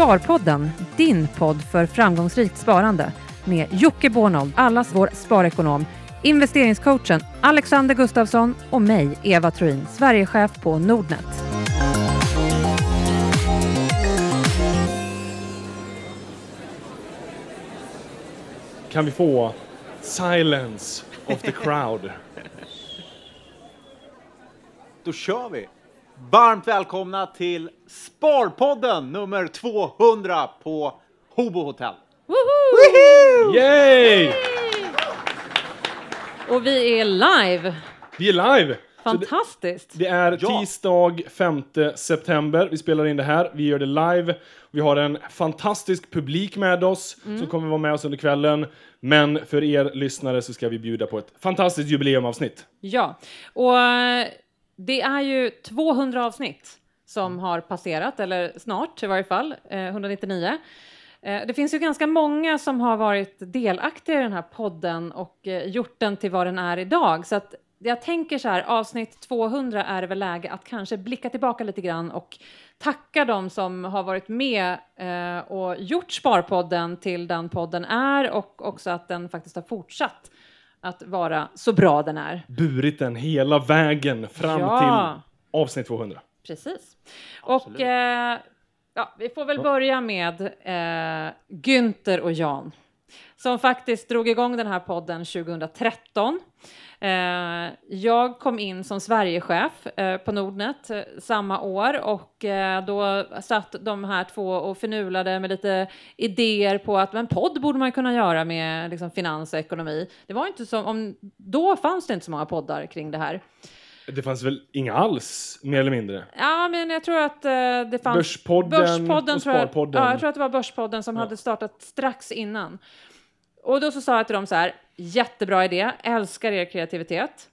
Sparpodden, din podd för framgångsrikt sparande med Jocke Bornold, allas vår sparekonom, investeringscoachen Alexander Gustafsson och mig, Eva Troin, Sverigechef på Nordnet. Kan vi få silence of the crowd? Då kör vi! Varmt välkomna till Sparpodden nummer 200 på Hobo Hotel. Yay! Och vi är live! Vi är live! Så det, Fantastiskt! det är Ja. tisdag 5 september. Vi spelar in det här. Vi gör det live. Vi har en fantastisk publik med oss som kommer vara med oss under kvällen. Men för er lyssnare så ska vi bjuda på ett fantastiskt jubileumavsnitt. Ja, och eh, det är ju 200 avsnitt som har passerat, eller snart i varje fall, eh, 199. Eh, Det finns ju ganska många som har varit delaktiga i den här podden och eh, gjort den till vad den är idag. Så att jag tänker så här, avsnitt 200 är det väl läge att kanske blicka tillbaka lite grann och tacka dem som har varit med eh, och gjort Sparpodden till den podden är och också att den faktiskt har fortsatt att vara så bra den är. Burit den hela vägen fram Ja. till avsnitt 200. Precis. Absolut. Och eh, ja, vi får väl börja med eh, Günther och Jan som faktiskt drog igång den här podden 2013. Eh, jag kom in som Sverigechef eh, på Nordnet eh, samma år och då satt de här två och förnulade med lite idéer på att en podd borde man kunna göra med liksom, finans och ekonomi. Det var inte som om då fanns det inte så många poddar kring det här. Det fanns väl inga alls, mer eller mindre? Ja, men jag tror att eh, det fanns... Börspodden och tror jag, Sparpodden. Ja, jag tror att det var Börspodden som hade startat strax innan. Och då så sa jag till dem så här, jättebra idé, älskar er kreativitet.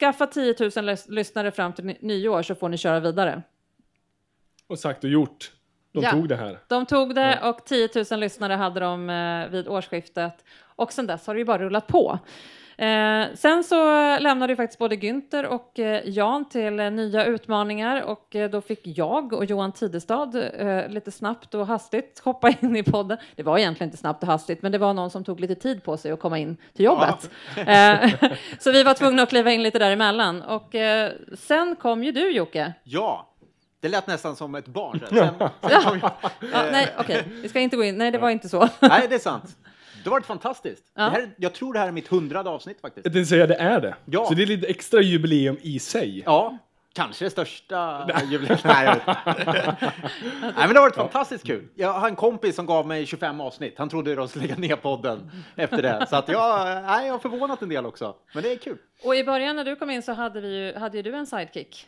Skaffa 10 000 lys- lyssnare fram till ny- nyår så får ni köra vidare. Och sagt och gjort. De Ja. tog det här. De tog det och 10 000 lyssnare hade de eh, vid årsskiftet. Och sen dess har det ju bara rullat på. Eh, sen så lämnade ju faktiskt både Günther och eh, Jan till eh, nya utmaningar och eh, då fick jag och Johan Tidestad eh, lite snabbt och hastigt hoppa in i podden. Det var egentligen inte snabbt och hastigt, men det var någon som tog lite tid på sig att komma in till jobbet. Eh, så vi var tvungna att kliva in lite däremellan. Och eh, sen kom ju du Jocke. Ja, det lät nästan som ett barn. Sen, sen jag, Ja, nej, okej, vi ska inte gå in. Nej, det var inte så. nej, det är sant. Det har varit fantastiskt. Ja. Det här, jag tror det här är mitt hundrade avstt faktiskt. Jag tänkte säga det är det. Ja. Så det är lite extra jubileum i sig. Ja, kanske det största jubileet. Nej, men det har varit fantastiskt kul. Jag har en kompis som gav mig 25 avsnitt. Han trodde de skulle lägga ner podden efter det. Så att jag, nej, jag har förvånat en del också. Men det är kul. Och i början när du kom in så hade, vi ju, hade ju du en sidekick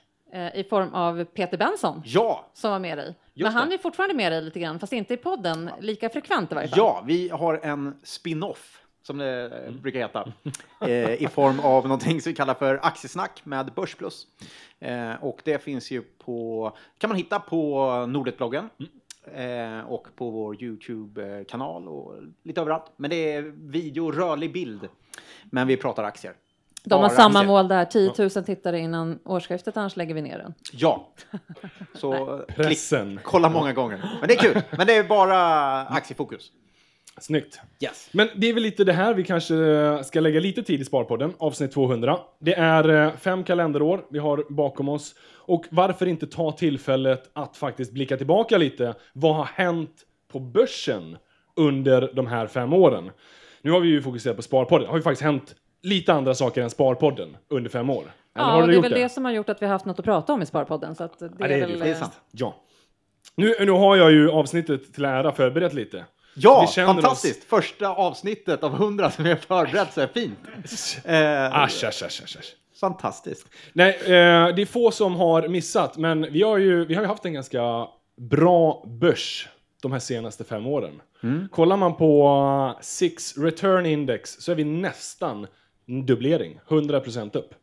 i form av Peter Benson Ja, som var med dig. Just Men han det. är fortfarande med dig lite grann, fast inte i podden lika frekvent i varje fall. Ja, vi har en spin-off som det eh, brukar heta eh, i form av någonting som vi kallar för aktiesnack med Börsplus. Eh, och det finns ju på, kan man hitta på Nordetbloggen eh, och på vår Youtube-kanal och lite överallt. Men det är video, rörlig bild. Men vi pratar aktier. De har samma mål där, 10 000 tittare innan årsskiftet, annars lägger vi ner den. Ja. Så Pressen. kolla många gånger. Men det är kul. Men det är bara aktiefokus. Snyggt. Yes. Men det är väl lite det här vi kanske ska lägga lite tid i Sparpodden, avsnitt 200. Det är eh, fem kalenderår vi har bakom oss. Och varför inte ta tillfället att faktiskt blicka tillbaka lite. Vad har hänt på börsen under de här fem åren? Nu har vi ju fokuserat på Sparpodden. Det har ju faktiskt hänt lite andra saker än Sparpodden under fem år. Eller Ja, har och det är väl det? som har gjort att vi har haft något att prata om i Sparpodden. Så att det, Ja, det är är det. väl, Det är sant. Ja. Nu, nu har jag ju avsnittet till ära förberett lite. Ja, fantastiskt! Första avsnittet av 100 som har förberett så här fint. Eh, Asch, asch, asch, asch. asch. fantastiskt. Nej, eh, det är få som har missat, men vi har ju, vi har ju haft en ganska bra börs de här senaste fem åren. Kollar man på Six Return Index så är vi nästan dubblering, 100% upp.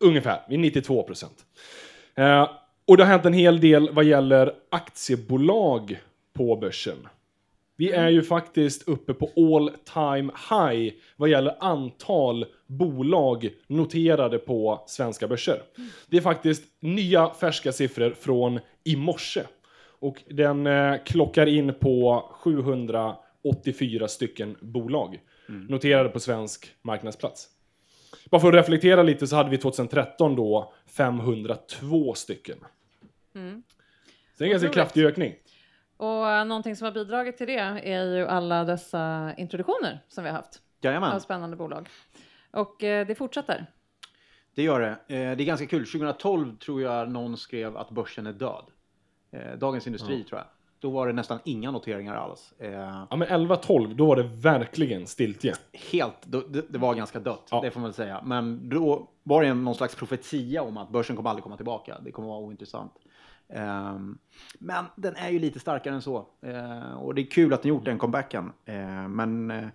Ungefär, vi är 92%. Eh, och det har hänt en hel del vad gäller aktiebolag på börsen. Vi är ju faktiskt uppe på all time high vad gäller antal bolag noterade på svenska börser. Det är faktiskt nya färska siffror från i morse. och den eh, klockar in på 784 stycken bolag noterade på svensk marknadsplats. Bara för att reflektera lite så hade vi 2013 då 502 stycken. Mm. Så det är en ganska kraftig ökning. Och någonting som har bidragit till det är ju alla dessa introduktioner som vi har haft av Jajamän, spännande bolag. Och eh, det fortsätter. det gör det. Eh, Det är ganska kul. 2012 tror jag någon skrev att börsen är död. Eh, Dagens Industri tror jag. Då var det nästan inga noteringar alls. Eh, Ja men 11-12, då var det verkligen stiltje. Helt, då- det, det var ganska dött, Ja. det får man väl säga. Men då var det någon slags profetia om att börsen kommer aldrig komma tillbaka. Det kommer vara ointressant. Ehm, men den är ju lite starkare än så. Eh, och det är kul att den gjort den comebacken. Eh, men eh,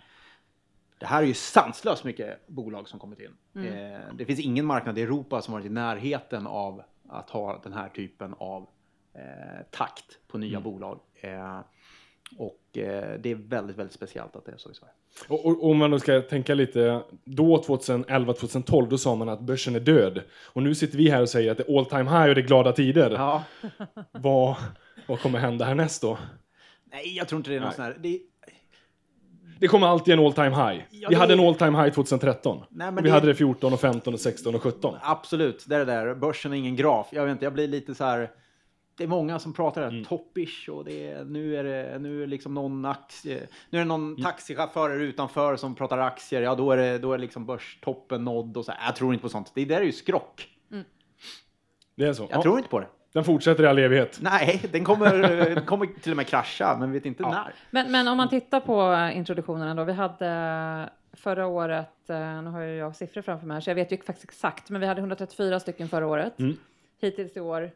det här är ju sanslöst mycket bolag som kommit in. Eh, det finns ingen marknad i Europa som varit i närheten av att ha den här typen av takt på nya bolag. Eh, och eh, det är väldigt, väldigt speciellt att det är så i Sverige. Och, och om man då ska tänka lite, då 2011-2012, då sa man att börsen är död. Och nu sitter vi här och säger att det är all time high och det är glada tider. Ja, Vad, vad kommer hända härnäst då? nej, jag tror inte det är någon Nej. sån här... Det, Det kommer alltid en all time high. Ja, vi det- hade en all time high 2013. Nej, vi det- hade det 14, och 15, och 16 och 17. absolut, det är det där. Börsen är ingen graf. Jag vet inte, jag blir lite så här... Det är många som pratar Mm. mm. toppish och det är, nu är det nu är liksom någon aktie. Nu är det någon Mm. taxichaufförer utanför som pratar aktier. Ja, då är det, då är liksom börstoppen nådd och så. Jag tror inte på sånt. Det där är ju skrock. Det är så. Jag Ja, tror inte på det. Den fortsätter i all evighet. Nej, den kommer, den kommer till och med krascha, men vi vet inte Ja. när. Men, men om man tittar på introduktionerna då. Vi hade förra året, eh, nu har jag siffror framför mig här så jag vet ju faktiskt exakt, men vi hade 134 stycken förra året. Mm. Hittills i år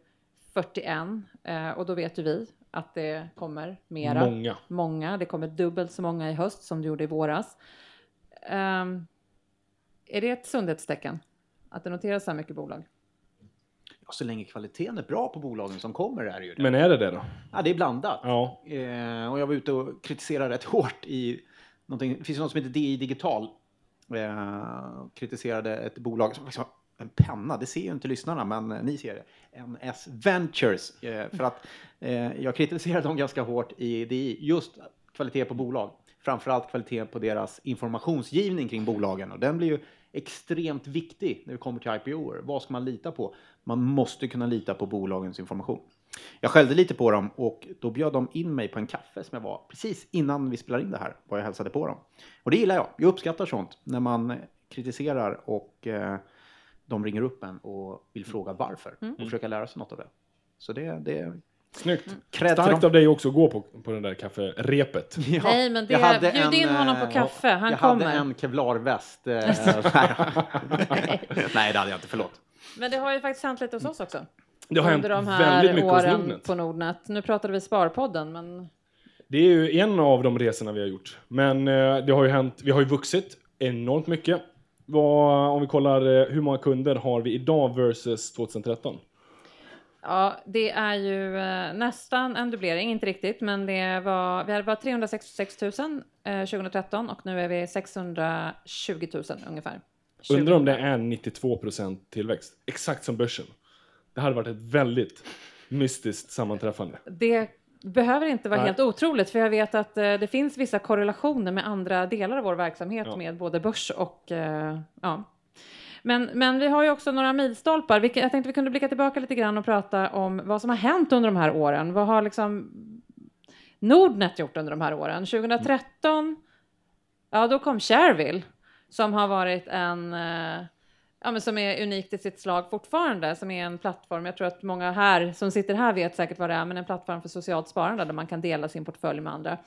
41 eh, och då vet ju vi att det kommer mera. Många. Många. Det kommer dubbelt så många i höst som det gjorde i våras. Ehm, är det ett sundhetstecken? Att det noteras så här mycket bolag? Ja, så länge kvaliteten är bra på bolagen som kommer är det ju det. Men är det det då? Ja, det är blandat. Ja. Eh, och jag var ute och kritiserade rätt hårt i någonting. Det finns något som heter DI Digital. Eh, kritiserade ett bolag som har en penna. Det ser ju inte lyssnarna, men eh, ni ser det. NS Ventures. Eh, för att eh, jag kritiserar dem ganska hårt i DI. Just kvalitet på bolag. Framförallt kvalitet på deras informationsgivning kring bolagen. Och den blir ju extremt viktig när det kommer till IPO. Vad ska man lita på? Man måste kunna lita på bolagens information. Jag skällde lite på dem och då bjöd de in mig på en kaffe som jag var precis innan vi spelade in det här. Var jag hälsade på dem. Och det gillar jag. Jag uppskattar sånt när man kritiserar och eh, de ringer upp en och vill fråga varför och försöka lära sig något av det. Så det, det är Snyggt. till Starkt av dig också att gå på, på det där kafferepet. Ja, Nej, men det- jag hade bjud in honom på eh, kaffe, han jag kommer. hade en kevlarväst. Eh, nej. det hade jag inte. Förlåt. Men det har ju faktiskt hänt lite hos oss också. Det har under hänt de här väldigt mycket hos åren Nordnet. på Nordnet. Nu pratade vi Sparpodden, men Det är ju en av de resorna vi har gjort. Men eh, det har ju hänt, vi har ju vuxit enormt mycket. Vad, om vi kollar eh, hur många kunder har vi idag versus 2013? ja, det är ju eh, nästan en dubblering, inte riktigt, men det var, vi hade var 366 000 eh, 2013 och nu är vi 620 000 ungefär. Undrar om det är 92% tillväxt. Exakt som börsen. Det hade varit ett väldigt mystiskt sammanträffande. Det behöver inte vara Nej. helt otroligt, för jag vet att eh, det finns vissa korrelationer med andra delar av vår verksamhet Ja. med både börs och eh, ja. Men, men vi har ju också några milstolpar. Vilka, jag tänkte vi kunde blicka tillbaka lite grann och prata om vad som har hänt under de här åren. Vad har liksom Nordnet gjort under de här åren? 2013, ja då kom Shareville som har varit en eh, Ja, men som är unikt i sitt slag fortfarande, som är en plattform. Jag tror att många här som sitter här vet säkert vad det är, men en plattform för socialt sparande där man kan dela sin portfölj med andra.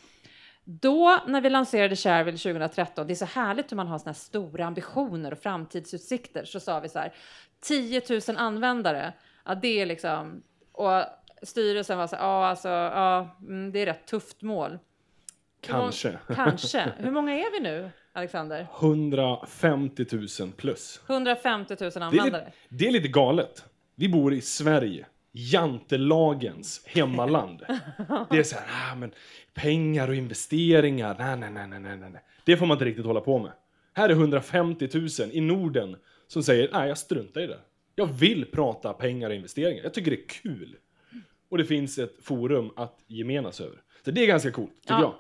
Då, när vi lanserade Shareville 2013, det är så härligt hur man har såna stora ambitioner och framtidsutsikter, så sa vi så här, 10 000 användare, ja det är liksom, och styrelsen var så här, ja alltså, ja, mm, det är ett rätt tufft mål. Hur Kanske. Kanske. Hur många är vi nu, Alexander? 150 000 plus. 150 000 Det är, användare. lite, det är lite galet. Vi bor i Sverige. Jantelagens hemmaland. Det är så här, ah, men pengar och investeringar. Nej, nej, nej, nej, nej, nej. Det får man inte riktigt hålla på med. Här är 150 000 i Norden som säger, nej, jag struntar i det. Jag vill prata pengar och investeringar. Jag tycker det är kul. och det finns ett forum att gemenas över. Så det är ganska coolt, tycker Ja. jag.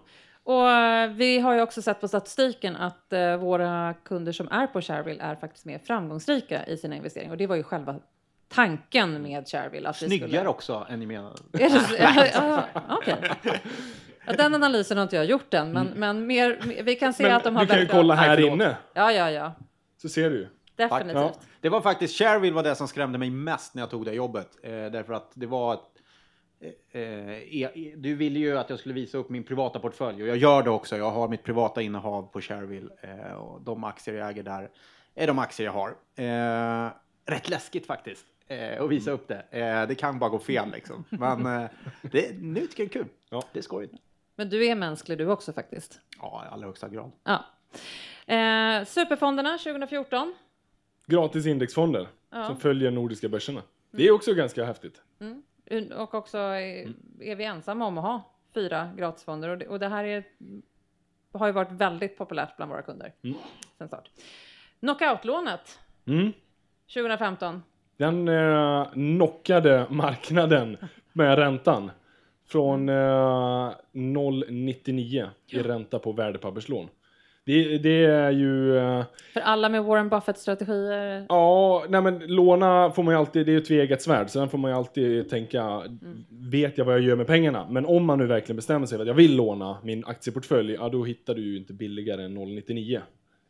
Och eh, vi har ju också sett på statistiken att eh, våra kunder som är på Shareville är faktiskt mer framgångsrika i sina investeringar. Och det var ju själva tanken med Shareville. Att vi Snyggare skulle... också än ni så? Ja. Ja, den analysen har inte jag gjort än, men, men mer, vi kan se Men att de har du kan ju kolla här förlåt. inne, Ja, ja, ja. så ser du ju. Definitivt. Ja. Det var faktiskt, Shareville var det som skrämde mig mest när jag tog det jobbet. Eh, därför att det var ett, du ville ju att jag skulle visa upp min privata portfölj och jag gör det också. Jag har mitt privata innehav på Shareville eh, och de aktier jag äger där är de aktier jag har. Eh, rätt läskigt faktiskt eh, att visa upp det. Eh, det kan bara gå fel liksom. Men eh, det, nu tycker jag det är kul. Ja. Det är skojigt. Men du är mänsklig du också faktiskt. Ja, i allra högsta grad. Ja. Eh, superfonderna 2014. Gratis indexfonder Ja. som följer nordiska börserna. Det är också ganska häftigt. Mm. Och också är, är vi ensamma om att ha fyra gratisfonder. Och det, och det här är, har ju varit väldigt populärt bland våra kunder Mm. sen start. Knockout-lånet Mm. 2015. Den eh, knockade marknaden med räntan. Från eh, 0,99 i ränta på värdepapperslån. Det, det är ju... Eh, För alla med Warren Buffett-strategier. ja, nej men låna får man ju alltid, det är ju ett tveeggat svärd. Sen får man ju alltid tänka, vet jag vad jag gör med pengarna? Men om man nu verkligen bestämmer sig för att jag vill låna min aktieportfölj, ja då hittar du ju inte billigare än 0,99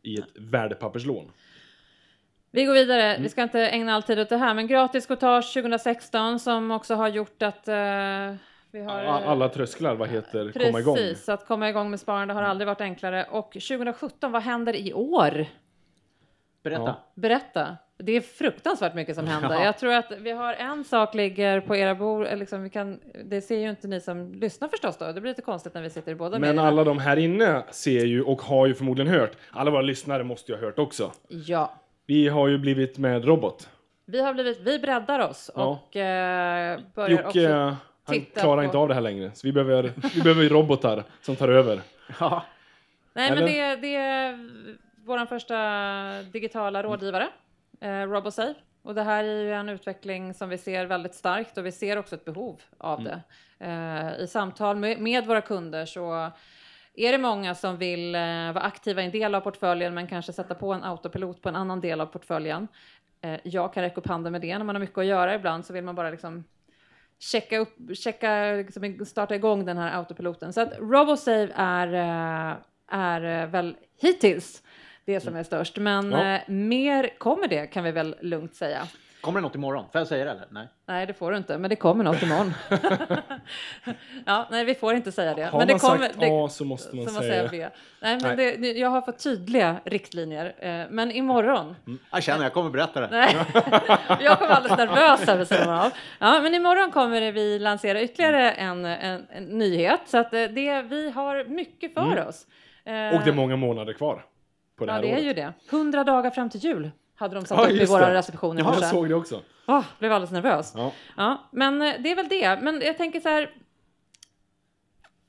i ett värdepapperslån. Vi går vidare. Mm. Vi ska inte ägna all tid åt det här, men gratis courtage 2016 som också har gjort att eh, vi har... Alla trösklar, vad heter, Precis, komma igång. att komma igång med sparande har aldrig varit enklare. Och 2017, vad händer i år? Berätta. Ja. Berätta. Det är fruktansvärt mycket som händer. Ja. Jag tror att vi har en sak ligger på era bord. eller Liksom vi kan, det ser ju inte ni som lyssnar förstås då. Det blir lite konstigt när vi sitter i båda Men medierna. alla de här inne ser ju och har ju förmodligen hört. Alla våra lyssnare måste ju ha hört också. Ja. Vi har ju blivit med robot. Vi har blivit, vi breddar oss Ja. och eh, börjar Jocke, också... han titta klarar på- inte av det här längre. Så vi behöver, vi behöver ju robotar som tar över. Ja. Nej, men Eller? det, det är vår första digitala rådgivare, eh, RoboSafe. Och det här är ju en utveckling som vi ser väldigt starkt och vi ser också ett behov av det. Eh, I samtal med, med våra kunder så är det många som vill eh, vara aktiva i en del av portföljen men kanske sätta på en autopilot på en annan del av portföljen. Eh, jag kan räcka upp handen med det när man har mycket att göra ibland så vill man bara liksom checka upp, checka, liksom, starta igång den här autopiloten. Så att RoboSave är, eh, är eh, väl hittills det som är störst, men Ja. eh, mer kommer det kan vi väl lugnt säga. Kommer det något imorgon? Får jag säga det eller? Nej. Nej, det får du inte, men det kommer något imorgon. ja, nej, vi får inte säga det. Har men det man kommer, sagt det, A så måste man så säga... B. Nej, men Nej. Det, det, jag har fått tydliga riktlinjer, eh, men imorgon Jag känner, jag kommer berätta det. Nej, jag kom alldeles nervös här vid sidan av. Ja, men imorgon kommer det vi lansera ytterligare en, en, en nyhet så att eh, det, vi har mycket för Mm. oss. Och det är många månader kvar på det Ja, här det är året. ju det. 100 dagar fram till jul hade de satt Ja, upp i just vår det. reception i Ja, jag såg det också. Åh, blev alldeles nervös. Ja. Ja, men eh, det är väl det. Men jag tänker så här.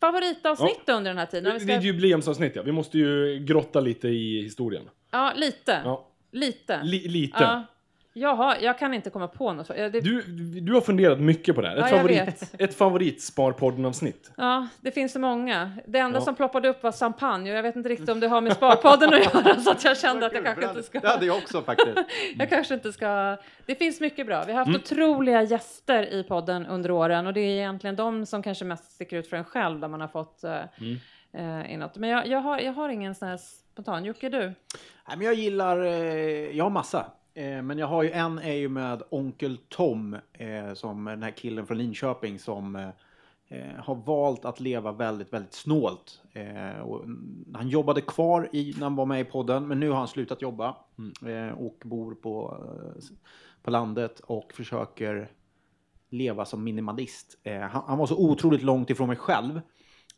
Favoritavsnitt under den här tiden? Vi Det är ett ska... jubileumsavsnitt ja. Vi måste ju grotta lite i historien. Ja, lite. Ja. Lite. Li- lite. Ja. Jag, kan inte komma på något. Det, Du, du har funderat mycket på det här. Ett, Ja, favorit, ett favoritsparpodden-avsnitt. Ja, det finns så många. Det enda Ja. som ploppade upp var champagne och jag vet inte riktigt om det har med Sparpodden att göra så att jag kände att jag kanske inte ska... Det hade jag också faktiskt. Jag kanske inte ska... Det finns mycket bra. Vi har Mm. haft otroliga gäster i podden under åren och det är egentligen de som kanske mest sticker ut för en själv där man har fått uh, Mm. inåt. Men jag, jag, har, jag har ingen sån här spontan. Jocke, du? Nej, men jag gillar, eh, jag har massa. Eh, men jag har ju en är ju med Onkel Tom, eh, som den här killen från Linköping som eh, har valt att leva väldigt, väldigt snålt. Och mm, han jobbade kvar i, när han var med i podden, men nu har han slutat jobba eh, och bor på, på landet och försöker leva som minimalist. Han, han var så otroligt långt ifrån mig själv.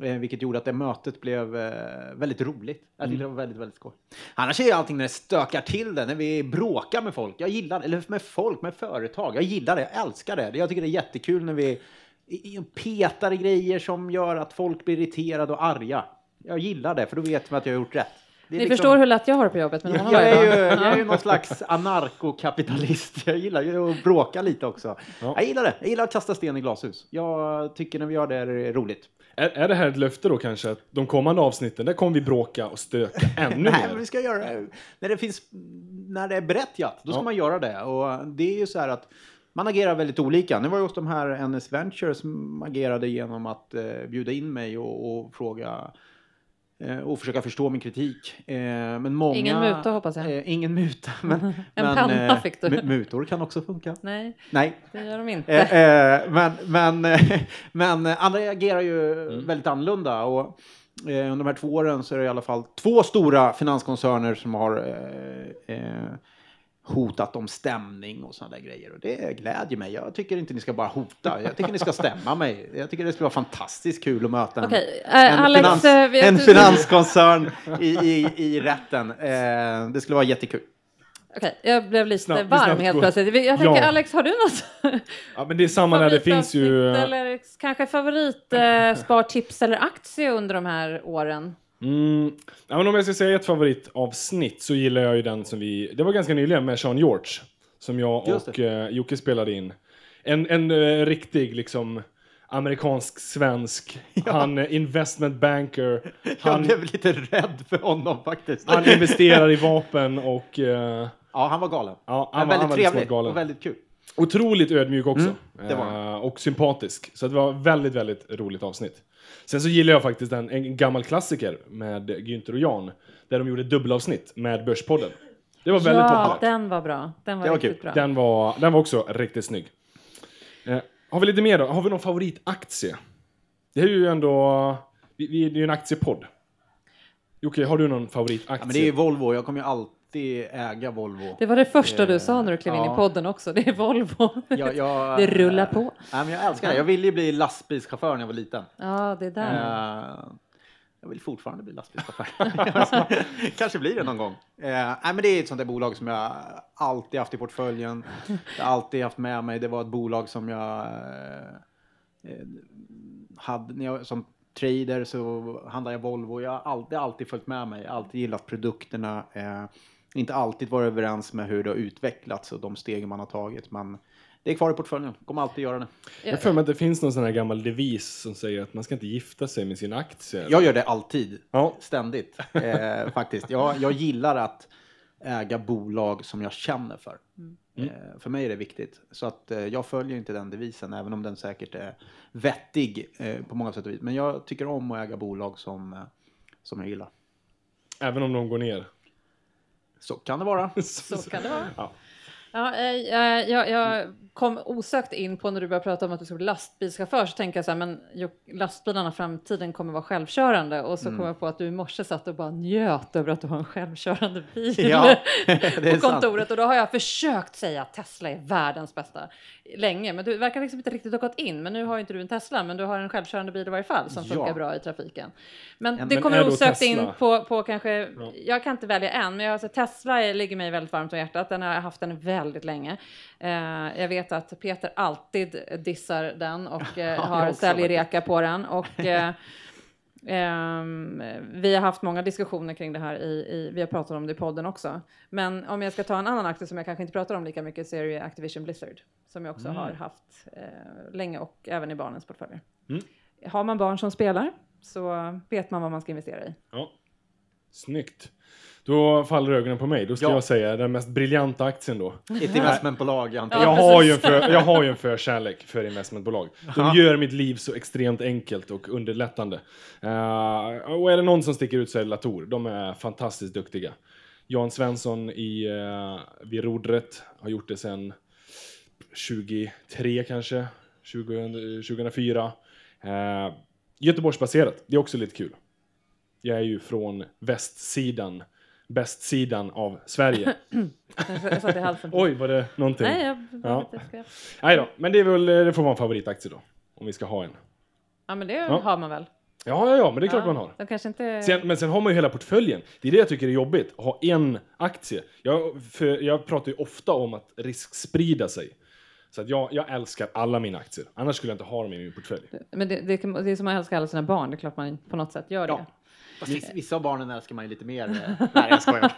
Eh, vilket gjorde att det mötet blev eh, väldigt roligt. Jag tyckte det var väldigt, väldigt skoj. Annars är ju allting när det stökar till det, när vi bråkar med folk. Jag gillar eller med folk, med företag. Jag gillar det, jag älskar det. Jag tycker det är jättekul när vi petar i grejer som gör att folk blir irriterade och arga. Jag gillar det, för då vet man att jag har gjort rätt. Ni liksom- förstår hur lätt jag har det på jobbet med Jag, är ju, jag är ju någon slags anarkokapitalist. Jag gillar ju att bråka lite också. Ja. Jag gillar det. Jag gillar att kasta sten i glashus. Jag tycker när vi gör det är det roligt. Är, är det här ett löfte då kanske att de kommande avsnitten, där kommer vi bråka och stöka ännu Nej, men mer? vi ska göra det. När det, finns, när det är berättigat, då ska Ja. man göra det. Och det är ju så här att man agerar väldigt olika. Nu var det just de här NS Ventures som agerade genom att eh, bjuda in mig och, och fråga och försöka förstå min kritik. Eh, men många, Ingen muta, hoppas jag. Eh, ingen muta. Men, En men, penna eh, fick du. mu- Mutor kan också funka. Nej, Nej, det gör de inte. Eh, eh, men, men, eh, men eh, andra agerar ju Mm. väldigt annorlunda. Och, eh, under de här två åren så är det i alla fall två stora finanskoncerner som har eh, eh, hotat om stämning och sådana där grejer. Och det glädjer mig. Jag tycker inte ni ska bara hota. Jag tycker ni ska stämma mig. Jag tycker det skulle vara fantastiskt kul att möta en, Okej, eh, en, Alex, finans, eh, en finanskoncern i, i, i rätten. Eh, det skulle vara jättekul. Okej, jag blev lite Snabbt- varm snabbt helt plötsligt. Jag tänker, Ja. Alex, har du något Ja, men det är samma där, det finns ju... Eller kanske favoritspartips eller aktie under de här åren? Mm, ja, men om jag ska säga ett favoritavsnitt så gillar jag ju den som vi... Det var ganska nyligen med Sean George. Som jag och eh, Jocke spelade in. En, en eh, riktig liksom amerikansk-svensk. Han är investment banker. Jag Han, blev lite rädd för honom faktiskt. han investerar i vapen och... eh, Ja, han var galen. ja, Han var var, han väldigt var liksom trevlig galen. och väldigt kul. Otroligt ödmjuk också. Mm. Eh, och sympatisk. Så det var väldigt, väldigt roligt avsnitt. Sen så gillar jag faktiskt en, en gammal klassiker med Günther och Jan. Där de gjorde dubbelavsnitt med Börspodden. Det var väldigt ja, populärt. den var bra. Den var Det var riktigt kul. bra. Den var, den var också riktigt snygg. Eh, har vi lite mer då? Har vi någon favoritaktie? Det är ju ändå... Vi, vi, det är ju en aktiepodd. Jocke, har du någon favoritaktie? Ja, men det är Volvo. Jag kommer ju alltid äga Volvo. Det var det första du Eh, sa när du klev in ja. i podden också. Det är Volvo. Jag, jag, Det rullar på. Nej, men jag älskar det. Jag ville ju bli lastbilschaufför när jag var liten. Ja, det är där. Eh, jag vill fortfarande bli lastbilschaufför. Kanske blir det någon gång. Eh, nej, men det är ett sånt där bolag som jag alltid haft i portföljen. Jag alltid haft med mig. Det var ett bolag som jag eh, eh, hade när jag, som trader så handlade jag Volvo. Jag har alltid, alltid följt med mig. Alltid gillat produkterna. Eh, inte alltid varit överens med hur det har utvecklats och de steg man har tagit. Men det är kvar i portföljen. Kommer alltid göra det. Jag har för mig att det finns någon sån här gammal devis som säger att man ska inte gifta sig med sina aktier. Jag gör det alltid. Ja. Ständigt, eh, faktiskt. Jag, jag gillar att äga bolag som jag känner för. Eh, för mig är det viktigt. Så att eh, jag följer inte den devisen, även om den säkert är vettig eh, på många sätt och vis. Men jag tycker om att äga bolag som, eh, som jag gillar. Även om de går ner. Så kan det vara. Så kan det vara. Ja. Ja, eh, jag, jag, jag kom osökt in på när du började prata om att du ska bli lastbilschaufför så tänker jag så här, men lastbilarna framtiden kommer vara självkörande och så Mm. kom jag på att du i morse satt och bara njöt över att du har en självkörande bil Ja, på är sant. kontoret och då har jag försökt säga att Tesla är världens bästa länge, men du verkar liksom inte riktigt ha gått in. Men nu har ju inte du en Tesla, men du har en självkörande bil i varje fall som Ja. funkar bra i trafiken. Men En- det men kommer osökt in på, på kanske, Ja. jag kan inte välja en, men jag, alltså, Tesla ligger mig väldigt varmt om hjärtat. Den har haft den väldigt länge. Eh, jag vet att Peter alltid dissar den och eh, har säljreka på den. Och, ehm, vi har haft många diskussioner kring det här, i, i, vi har pratat om det i podden också. Men om jag ska ta en annan aktie som jag kanske inte pratar om lika mycket så är det Activision Blizzard som jag också Mm. har haft eh, länge och även i barnens portföljer. Mm. Har man barn som spelar så vet man vad man ska investera i. Ja. Snyggt. Då faller ögonen på mig. Då ska Ja. jag säga den mest briljanta aktien då. Ett investmentbolag, jag antar. Ja, jag, har ju en för, jag har ju en förkärlek för investmentbolag. De gör mitt liv så extremt enkelt och underlättande. Eh, och är det någon som sticker ut så är det Latour. De är fantastiskt duktiga. Jan Svensson i, uh, vid rodret har gjort det sedan 23 kanske, 2000, 2004. Uh, Göteborgsbaserat, det är också lite kul. Jag är ju från västsidan, bästsidan av Sverige. Jag satt i halsen. Oj, var det någonting? Nej, jag, Ja. jag ska... Nej då, men det, är väl, det får vara en favoritaktie då. Om vi ska ha en. Ja, men det Ja. har man väl? Ja, ja, ja, men det är klart ja, man har. De kanske inte... Sen, men sen har man ju hela portföljen. Det är det jag tycker är jobbigt, att ha en aktie. Jag, för, jag pratar ju ofta om att risksprida sig. Så att jag, jag älskar alla mina aktier. Annars skulle jag inte ha dem i min portfölj. Men det, det, det är som att älska alla sina barn. Det är klart man på något sätt gör det. Ja. Fast vissa- av barnen älskar man ju lite mer. eh, Nej, jag skojar.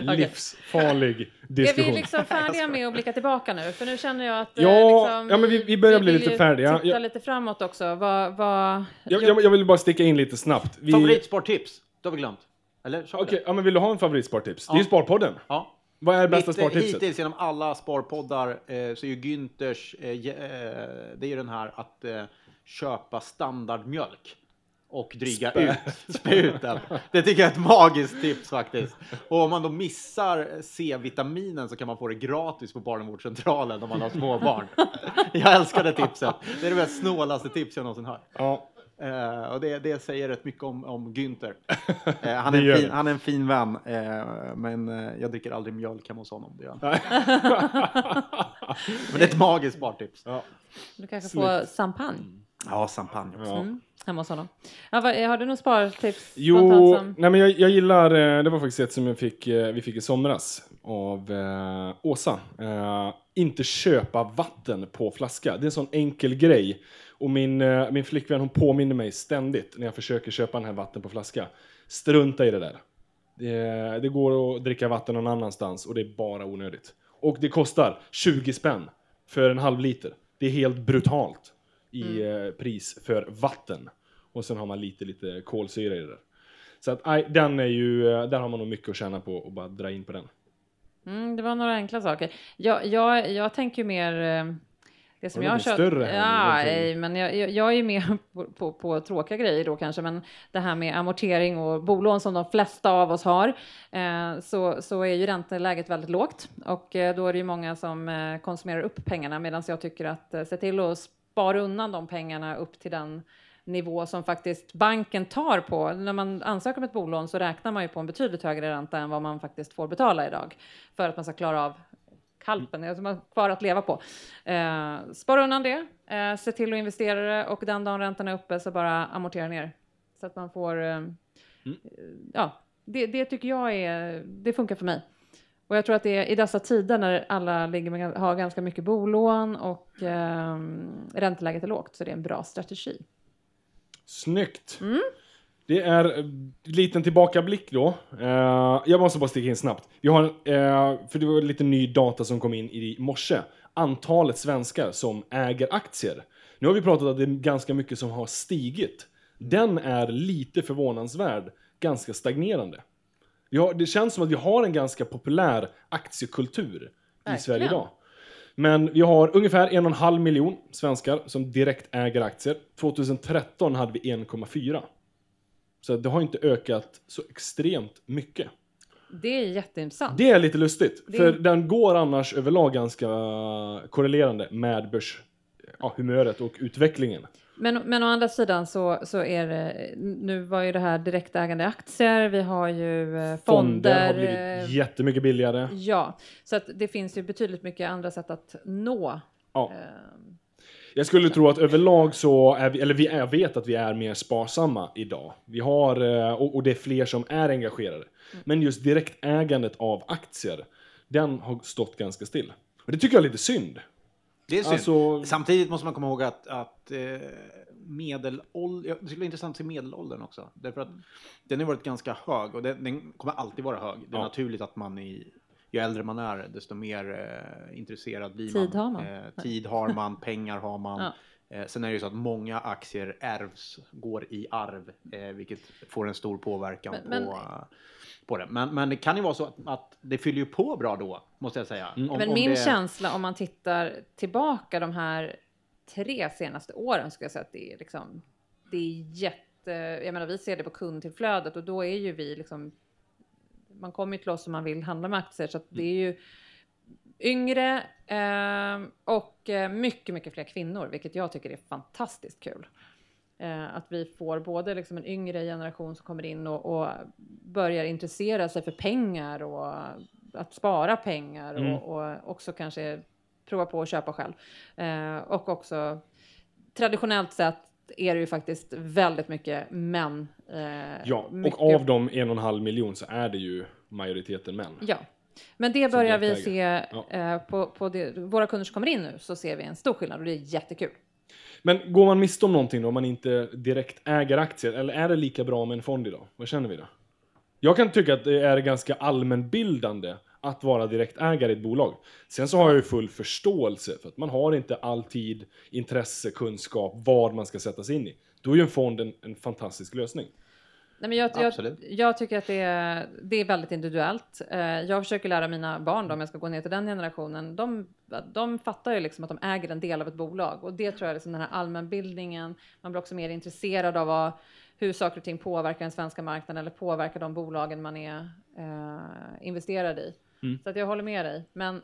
Livsfarlig Är diskussion. vi liksom färdiga med att blicka tillbaka nu? För nu känner jag att eh, Ja, liksom, ja, men vi- vi börjar bli vill lite färdiga. Titta Jag- lite framåt också. Vad, vad, Jag, jag, jag vill bara sticka in lite snabbt. Vi... Favoritsporttips? Det har vi glömt. Eller? Vi Okej, det? ja, men vill du ha en favoritsporttips? Det är Ja. ju Sparpodden. Ja. Vad är bästa Mitt, eh, spartipset? Hittills genom alla sparpoddar eh, så är ju Günthers, eh, det är ju den här att eh, köpa standardmjölk och dryga Spä. ut, spä ut den. Det tycker jag är ett magiskt tips faktiskt. Och om man då missar C-vitaminen så kan man få det gratis på barnavårdscentralen om man har små barn. Jag älskar det tipset. Det är det mest snålaste tips jag någonsin hört. Ja. Eh, och det, det säger rätt mycket om, om Günther. Eh, han, är fin, han är en fin vän, eh, men jag dricker aldrig mjölk hemma hos honom. Det men det är ett magiskt spartips. ja. du kanske får champagne Ja, champagne också. Ja. mm, hemma hos honom. Ja, vad, har du något spartips? Jo, som- nej men jag, jag gillar, eh, det var faktiskt ett som jag fick, eh, vi fick i somras av eh, Åsa. Eh, inte köpa vatten på flaska. Det är en sån enkel grej. Och min, eh, min flickvän hon påminner mig ständigt när jag försöker köpa den här vatten på flaska. Strunta i det där. Det, det går att dricka vatten någon annanstans och det är bara onödigt. Och det kostar 20 spänn för en halv liter. Det är helt brutalt i eh, pris för vatten. Och sen har man lite, lite kolsyra i det där. Så att, aj, den är ju, eh, där har man nog mycket att tjäna på och bara dra in på den. Mm, det var några enkla saker. Jag, jag, jag tänker mer... eh, Det som jag har kört... större? Ja, nej, men jag, jag, jag är mer på, på, på tråkiga grejer då kanske, men det här med amortering och bolån som de flesta av oss har, eh, så, så är ju ränteläget väldigt lågt och eh, då är det ju många som eh, konsumerar upp pengarna medan jag tycker att eh, se till att spara undan de pengarna upp till den nivå som faktiskt banken tar på. När man ansöker om ett bolån så räknar man ju på en betydligt högre ränta än vad man faktiskt får betala idag för att man ska klara av kalpen, alltså man har kvar att leva på. Eh, spara undan det, eh, se till att investera det och den dagen räntan är uppe så bara amortera ner. Så att man får, eh, ja, det, det tycker jag är, det funkar för mig. Och jag tror att det är i dessa tider när alla ligger med, har ganska mycket bolån och eh, ränteläget är lågt så det är en bra strategi. Snyggt! Mm. Det är en liten tillbakablick då. Eh, jag måste bara sticka in snabbt. Vi har, eh, för det var lite ny data som kom in i morse. Antalet svenskar som äger aktier. Nu har vi pratat om att det är ganska mycket som har stigit. Den är lite förvånansvärd, ganska stagnerande. Har, det känns som att vi har en ganska populär aktiekultur i Verkligen. Sverige idag. Men vi har ungefär en och en halv miljon svenskar som direkt äger aktier. 2013 hade vi 1,4. Så det har inte ökat så extremt mycket. Det är jätteintressant. Det är lite lustigt, Det- för den går annars överlag ganska korrelerande med börs, ja, och utvecklingen. Men, men å andra sidan så, så är det, nu var ju det här direktägande aktier, vi har ju eh, fonder. Fonder har eh, blivit jättemycket billigare. Ja, så att det finns ju betydligt mycket andra sätt att nå. Ja. Eh, Jag skulle tro att överlag så är vi, eller vi är, vet att vi är mer sparsamma idag. Vi har, eh, och, och det är fler som är engagerade. Men just direktägandet av aktier, den har stått ganska still. Och det tycker jag är lite synd. Det är synd. Alltså- Samtidigt måste man komma ihåg att, att eh, medelåldern, ja, det skulle vara intressant att se medelåldern också. Därför att den har varit ganska hög och den, den kommer alltid vara hög. Det är Ja. naturligt att man i, ju äldre man är, desto mer eh, intresserad blir Tid man. har man. Eh, tid har man, pengar har man. Ja. Eh, sen är det ju så att många aktier ärvs, går i arv, eh, vilket får en stor påverkan Men- på, men- eh, på det. Men, men det kan ju vara så att, att det fyller ju på bra då, måste jag säga. Om- men om min det... känsla om man tittar tillbaka de här tre senaste åren skulle jag säga att det är liksom, det är jätte, jag menar vi ser det på kundtillflödet och då är ju vi liksom, man kommer ju till oss om man vill handla med aktier så att det är ju yngre eh, och eh, mycket, mycket fler kvinnor, vilket jag tycker är fantastiskt kul. Eh, att vi får både liksom en yngre generation som kommer in och, och börjar intressera sig för pengar och att spara pengar Mm. och, och också kanske prova på att köpa själv. Och också traditionellt sett är det ju faktiskt väldigt mycket män. Ja, mycket, och av de en och en halv miljon så är det ju majoriteten män. Ja, men det börjar vi se. Ja. eh, på, på det, våra kunder som kommer in nu så ser vi en stor skillnad och det är jättekul. Men går man miste om någonting då om man inte direkt äger aktier? Eller är det lika bra med en fond idag? Vad känner vi då? Jag kan tycka att det är ganska allmänbildande att vara direktägare i ett bolag. Sen så har jag ju full förståelse för att man har inte alltid intresse, kunskap, vad man ska sätta sig in i. Då är ju en fond en, en fantastisk lösning. Nej, men jag, jag, jag tycker att det är, det är väldigt individuellt. Eh, jag försöker lära mina barn, då, om jag ska gå ner till den generationen, de, de fattar ju liksom att de äger en del av ett bolag och det tror jag är liksom den här allmänbildningen. Man blir också mer intresserad av vad, hur saker och ting påverkar den svenska marknaden eller påverkar de bolagen man är eh, investerad i. Mm. Så att jag håller med dig, men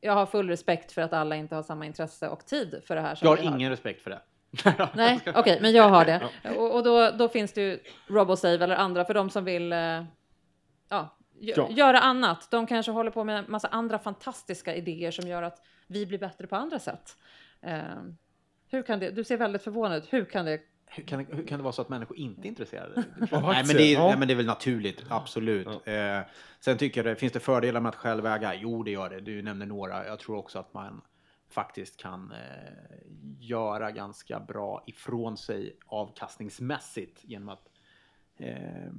jag har full respekt för att alla inte har samma intresse och tid för det här. Jag har ingen respekt för det. Nej, okej, men jag har det. Och, och då, då finns det ju RoboSave eller andra för de som vill eh, ja, gö- Ja. göra annat. De kanske håller på med massa andra fantastiska idéer som gör att vi blir bättre på andra sätt. Eh, hur kan det, du ser väldigt förvånad ut. Hur kan det? Hur kan, hur kan det vara så att människor inte är intresserade? Av nej, men det är, Ja. nej, men det är väl naturligt, absolut. Eh, sen tycker jag det, finns det fördelar med att själv äga? Jo, det gör det. Du nämner några. Jag tror också att man faktiskt kan eh, göra ganska bra ifrån sig avkastningsmässigt genom att eh,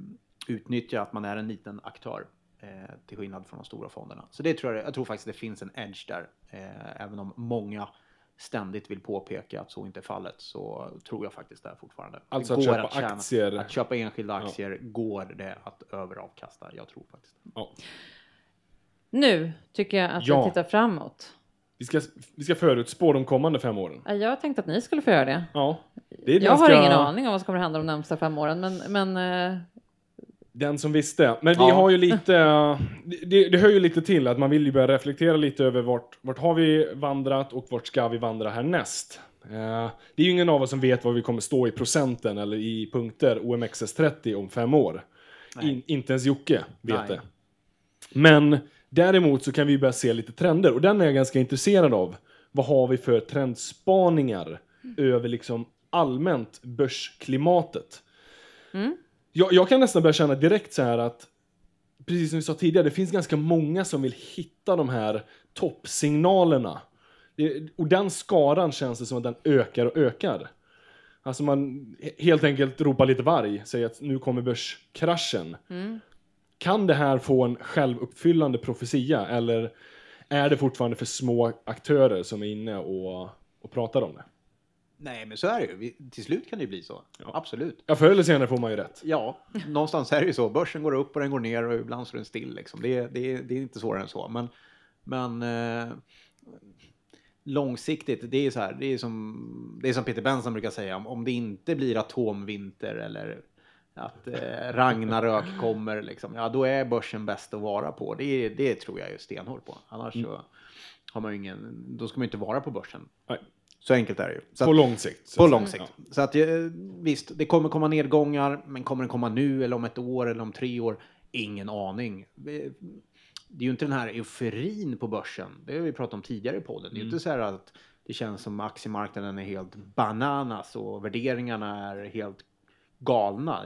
utnyttja att man är en liten aktör eh, till skillnad från de stora fonderna. Så det tror jag, jag tror faktiskt det finns en edge där. Eh, även om många ständigt vill påpeka att så inte är fallet så tror jag faktiskt det är fortfarande. Alltså att köpa tjäna- aktier. Att köpa enskilda aktier går det att överavkasta. Jag tror faktiskt. Ja. Nu tycker jag att Ja. vi tittar framåt. Vi, ska, vi ska förutspå de kommande fem åren. Jag tänkte att ni skulle få göra det. Ja, det är Jag ganska... har ingen aning om vad som kommer att hända de närmsta fem åren, men, men eh, Den som visste. Men vi Ja. har ju lite, det, det hör ju lite till att man vill ju börja reflektera lite över vart, vart har vi vandrat och vart ska vi vandra härnäst. Eh, det är ju ingen av oss som vet var vi kommer stå i procenten eller i punkter OMXS30 om fem år. In, inte ens Jocke vet Nej. det. Men däremot så kan vi börja se lite trender och den är jag ganska intresserad av. Vad har vi för trendspaningar över liksom allmänt börsklimatet? Jag, jag kan nästan börja känna direkt så här att, precis som vi sa tidigare, det finns ganska många som vill hitta de här toppsignalerna. Det, och den skaran känns det som att den ökar och ökar. Alltså man he- helt enkelt ropar lite varg, säger att nu kommer börskraschen. Kan det här få en självuppfyllande profetia eller är det fortfarande för små aktörer som är inne och, och pratar om det? Nej, men så är det ju. Vi, till slut kan det ju bli så. Absolut. Ja, förr eller senare får man ju rätt. Ja, någonstans är det ju så. Börsen går upp och den går ner och ibland står den still. Liksom. Det, är- det, det är inte svårare än så. Men, men eh, långsiktigt, det är så här. Det är som, det är som Peter Benson brukar säga. Om, om det inte blir atomvinter eller att eh, Ragnarök kommer, liksom, ja då är börsen bäst att vara på. Det, det tror jag är stenhårt på. Annars så har man ju ingen, då ska man ju inte vara på börsen. Nej. Så enkelt är det ju. Så På att- lång sikt. på lång sikt. Så att eh, visst, det kommer komma nedgångar, men kommer den komma nu eller om ett år eller om tre år? Ingen aning. Eh, Det är ju inte den här euforin på börsen. Det har vi pratat om tidigare i podden. Det är ju inte så här att det känns som aktiemarknaden är helt bananas och värderingarna är helt galna.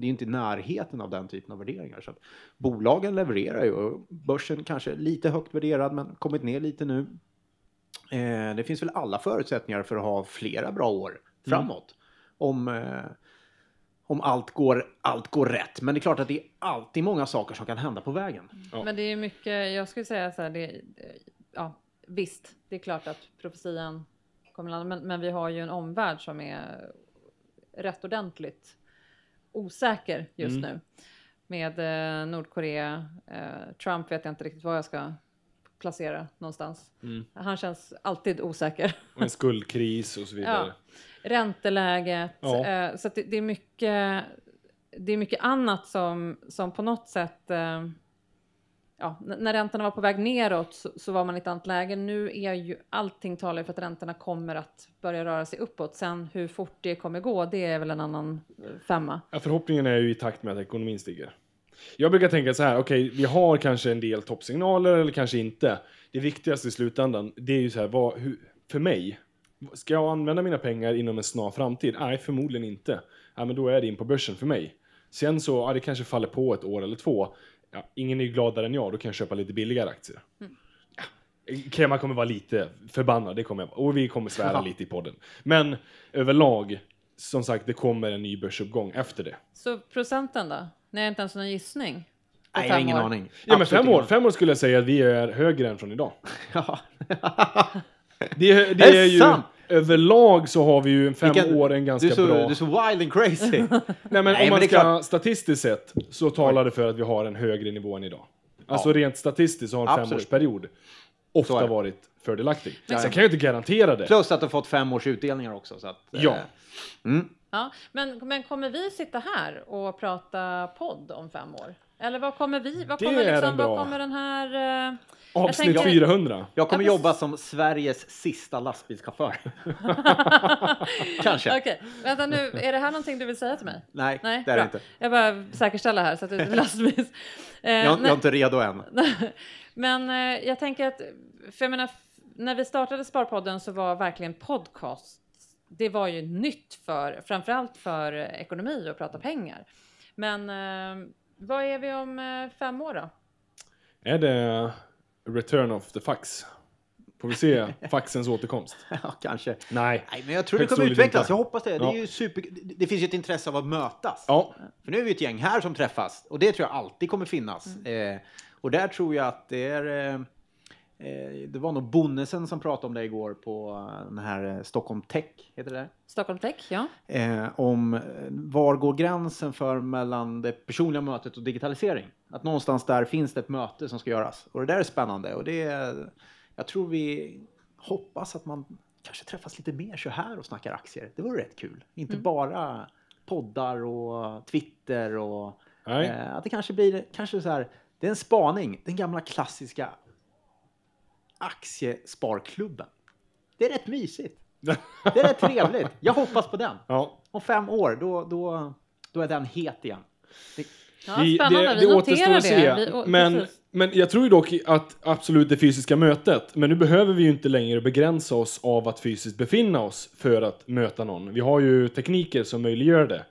Det är inte i närheten av den typen av värderingar. Så bolagen levererar ju och börsen kanske är lite högt värderad men kommit ner lite nu. Eh, det finns väl alla förutsättningar för att ha flera bra år framåt. Om, eh, om allt, går, allt går rätt. Men det är klart att det är alltid många saker som kan hända på vägen. Ja. Men det är mycket, jag skulle säga så här, det, ja, visst, det är klart att profetian kommer landa, men, men vi har ju en omvärld som är rätt ordentligt osäker just Mm. nu. Med eh, Nordkorea, eh, Trump vet jag inte riktigt var jag ska placera någonstans. Mm. Han känns alltid osäker. Och en skuldkris och så vidare. Ja. Ränteläget, Ja. eh, så det, det är mycket. Det är mycket annat som som på något sätt. Ja, när räntorna var på väg neråt så, så var man i ett annat läge. Nu är ju allting talar för att räntorna kommer att börja röra sig uppåt. Sen hur fort det kommer gå, det är väl en annan eh, femma. Ja, förhoppningen är ju i takt med att ekonomin stiger. Jag brukar tänka så här, okej, vi har kanske en del toppsignaler eller kanske inte. Det viktigaste i slutändan, det är ju så här, vad, hur, för mig, ska jag använda mina pengar inom en snar framtid? Nej, förmodligen inte. Ja, men då är det in på börsen för mig. Sen så, ja, det kanske faller på ett år eller två. Ja, ingen är ju gladare än jag, då kan jag köpa lite billigare aktier. Ja, Krema kommer vara lite förbannad, det kommer jag. Och vi kommer svära Ja. lite i podden. Men överlag, som sagt, det kommer en ny börsuppgång efter det. Så procenten då? Ni har inte ens någon gissning? Nej, jag har ingen år. aning. Ja, men fem år, fem år skulle jag säga att vi är högre än från idag. Ja. Det, det, Det är är ju, sant! Överlag så har vi ju en fem Vilken- år en ganska du, är så, bra... du är så wild and crazy. Nej men Nej, om men man ska klart. statistiskt sett så talar det för att vi har en högre nivå än idag. Alltså Ja. rent statistiskt så har en Absolut. femårsperiod ofta varit fördelaktig. Ja. Sen kan jag inte garantera det. Plus att du har fått fem års utdelningar också. Så att, eh, Ja. Mm. Ja, men, men kommer vi sitta här och prata podd om fem år? Eller vad kommer vi, vad Det kommer, är liksom, vad kommer den här... eh, Avsnitt tänker- 400. Jag kommer jobba som Sveriges sista lastbilschaufför. Kanske. Okej, vänta nu, är det här någonting du vill säga till mig? Nej, Nej, det är bra. det inte. Jag bara säkerställa här så att det är lastbils. Eh, Jag, jag är inte redo än. Men eh, jag tänker att, för jag menar, när vi startade Sparpodden så var verkligen podcast, det var ju nytt för, framförallt för eh, ekonomi och prata pengar. Men eh, vad är vi om eh, fem år då? Är det Return of the Fax? Får vi se faxens återkomst? Ja, kanske. Nej. Nej, men jag tror det kommer utvecklas. inte. Jag hoppas det. Det, Ja. är ju super... det- det finns ju ett intresse av att mötas. Ja, För nu är vi ett gäng här som träffas och det tror jag alltid kommer finnas. Mm. Eh, och där tror jag att det är... Eh, det var nog Bonnesen som pratade om det igår på eh, den här eh, Stockholm Tech, heter det där? Stockholm Tech, ja. eh, om eh, var går gränsen för mellan det personliga mötet och digitalisering. Att någonstans där finns det ett möte som ska göras. Och det där är spännande. Och det är, jag tror vi hoppas att man kanske träffas lite mer så här och snackar aktier. Det vore rätt kul. Inte bara poddar och Twitter och eh, att det kanske blir kanske så här. Det är en spaning. Den gamla klassiska aktiesparklubben. Det är rätt mysigt. Det är rätt trevligt. Jag hoppas på den. Ja. Om fem år, då, då, då är den het igen. Det, Ja, spännande, vi noterar det. Vi, och, men, precis. men jag tror ju dock att absolut det fysiska mötet, men nu behöver vi ju inte längre begränsa oss av att fysiskt befinna oss för att möta någon. Vi har ju tekniker som möjliggör det.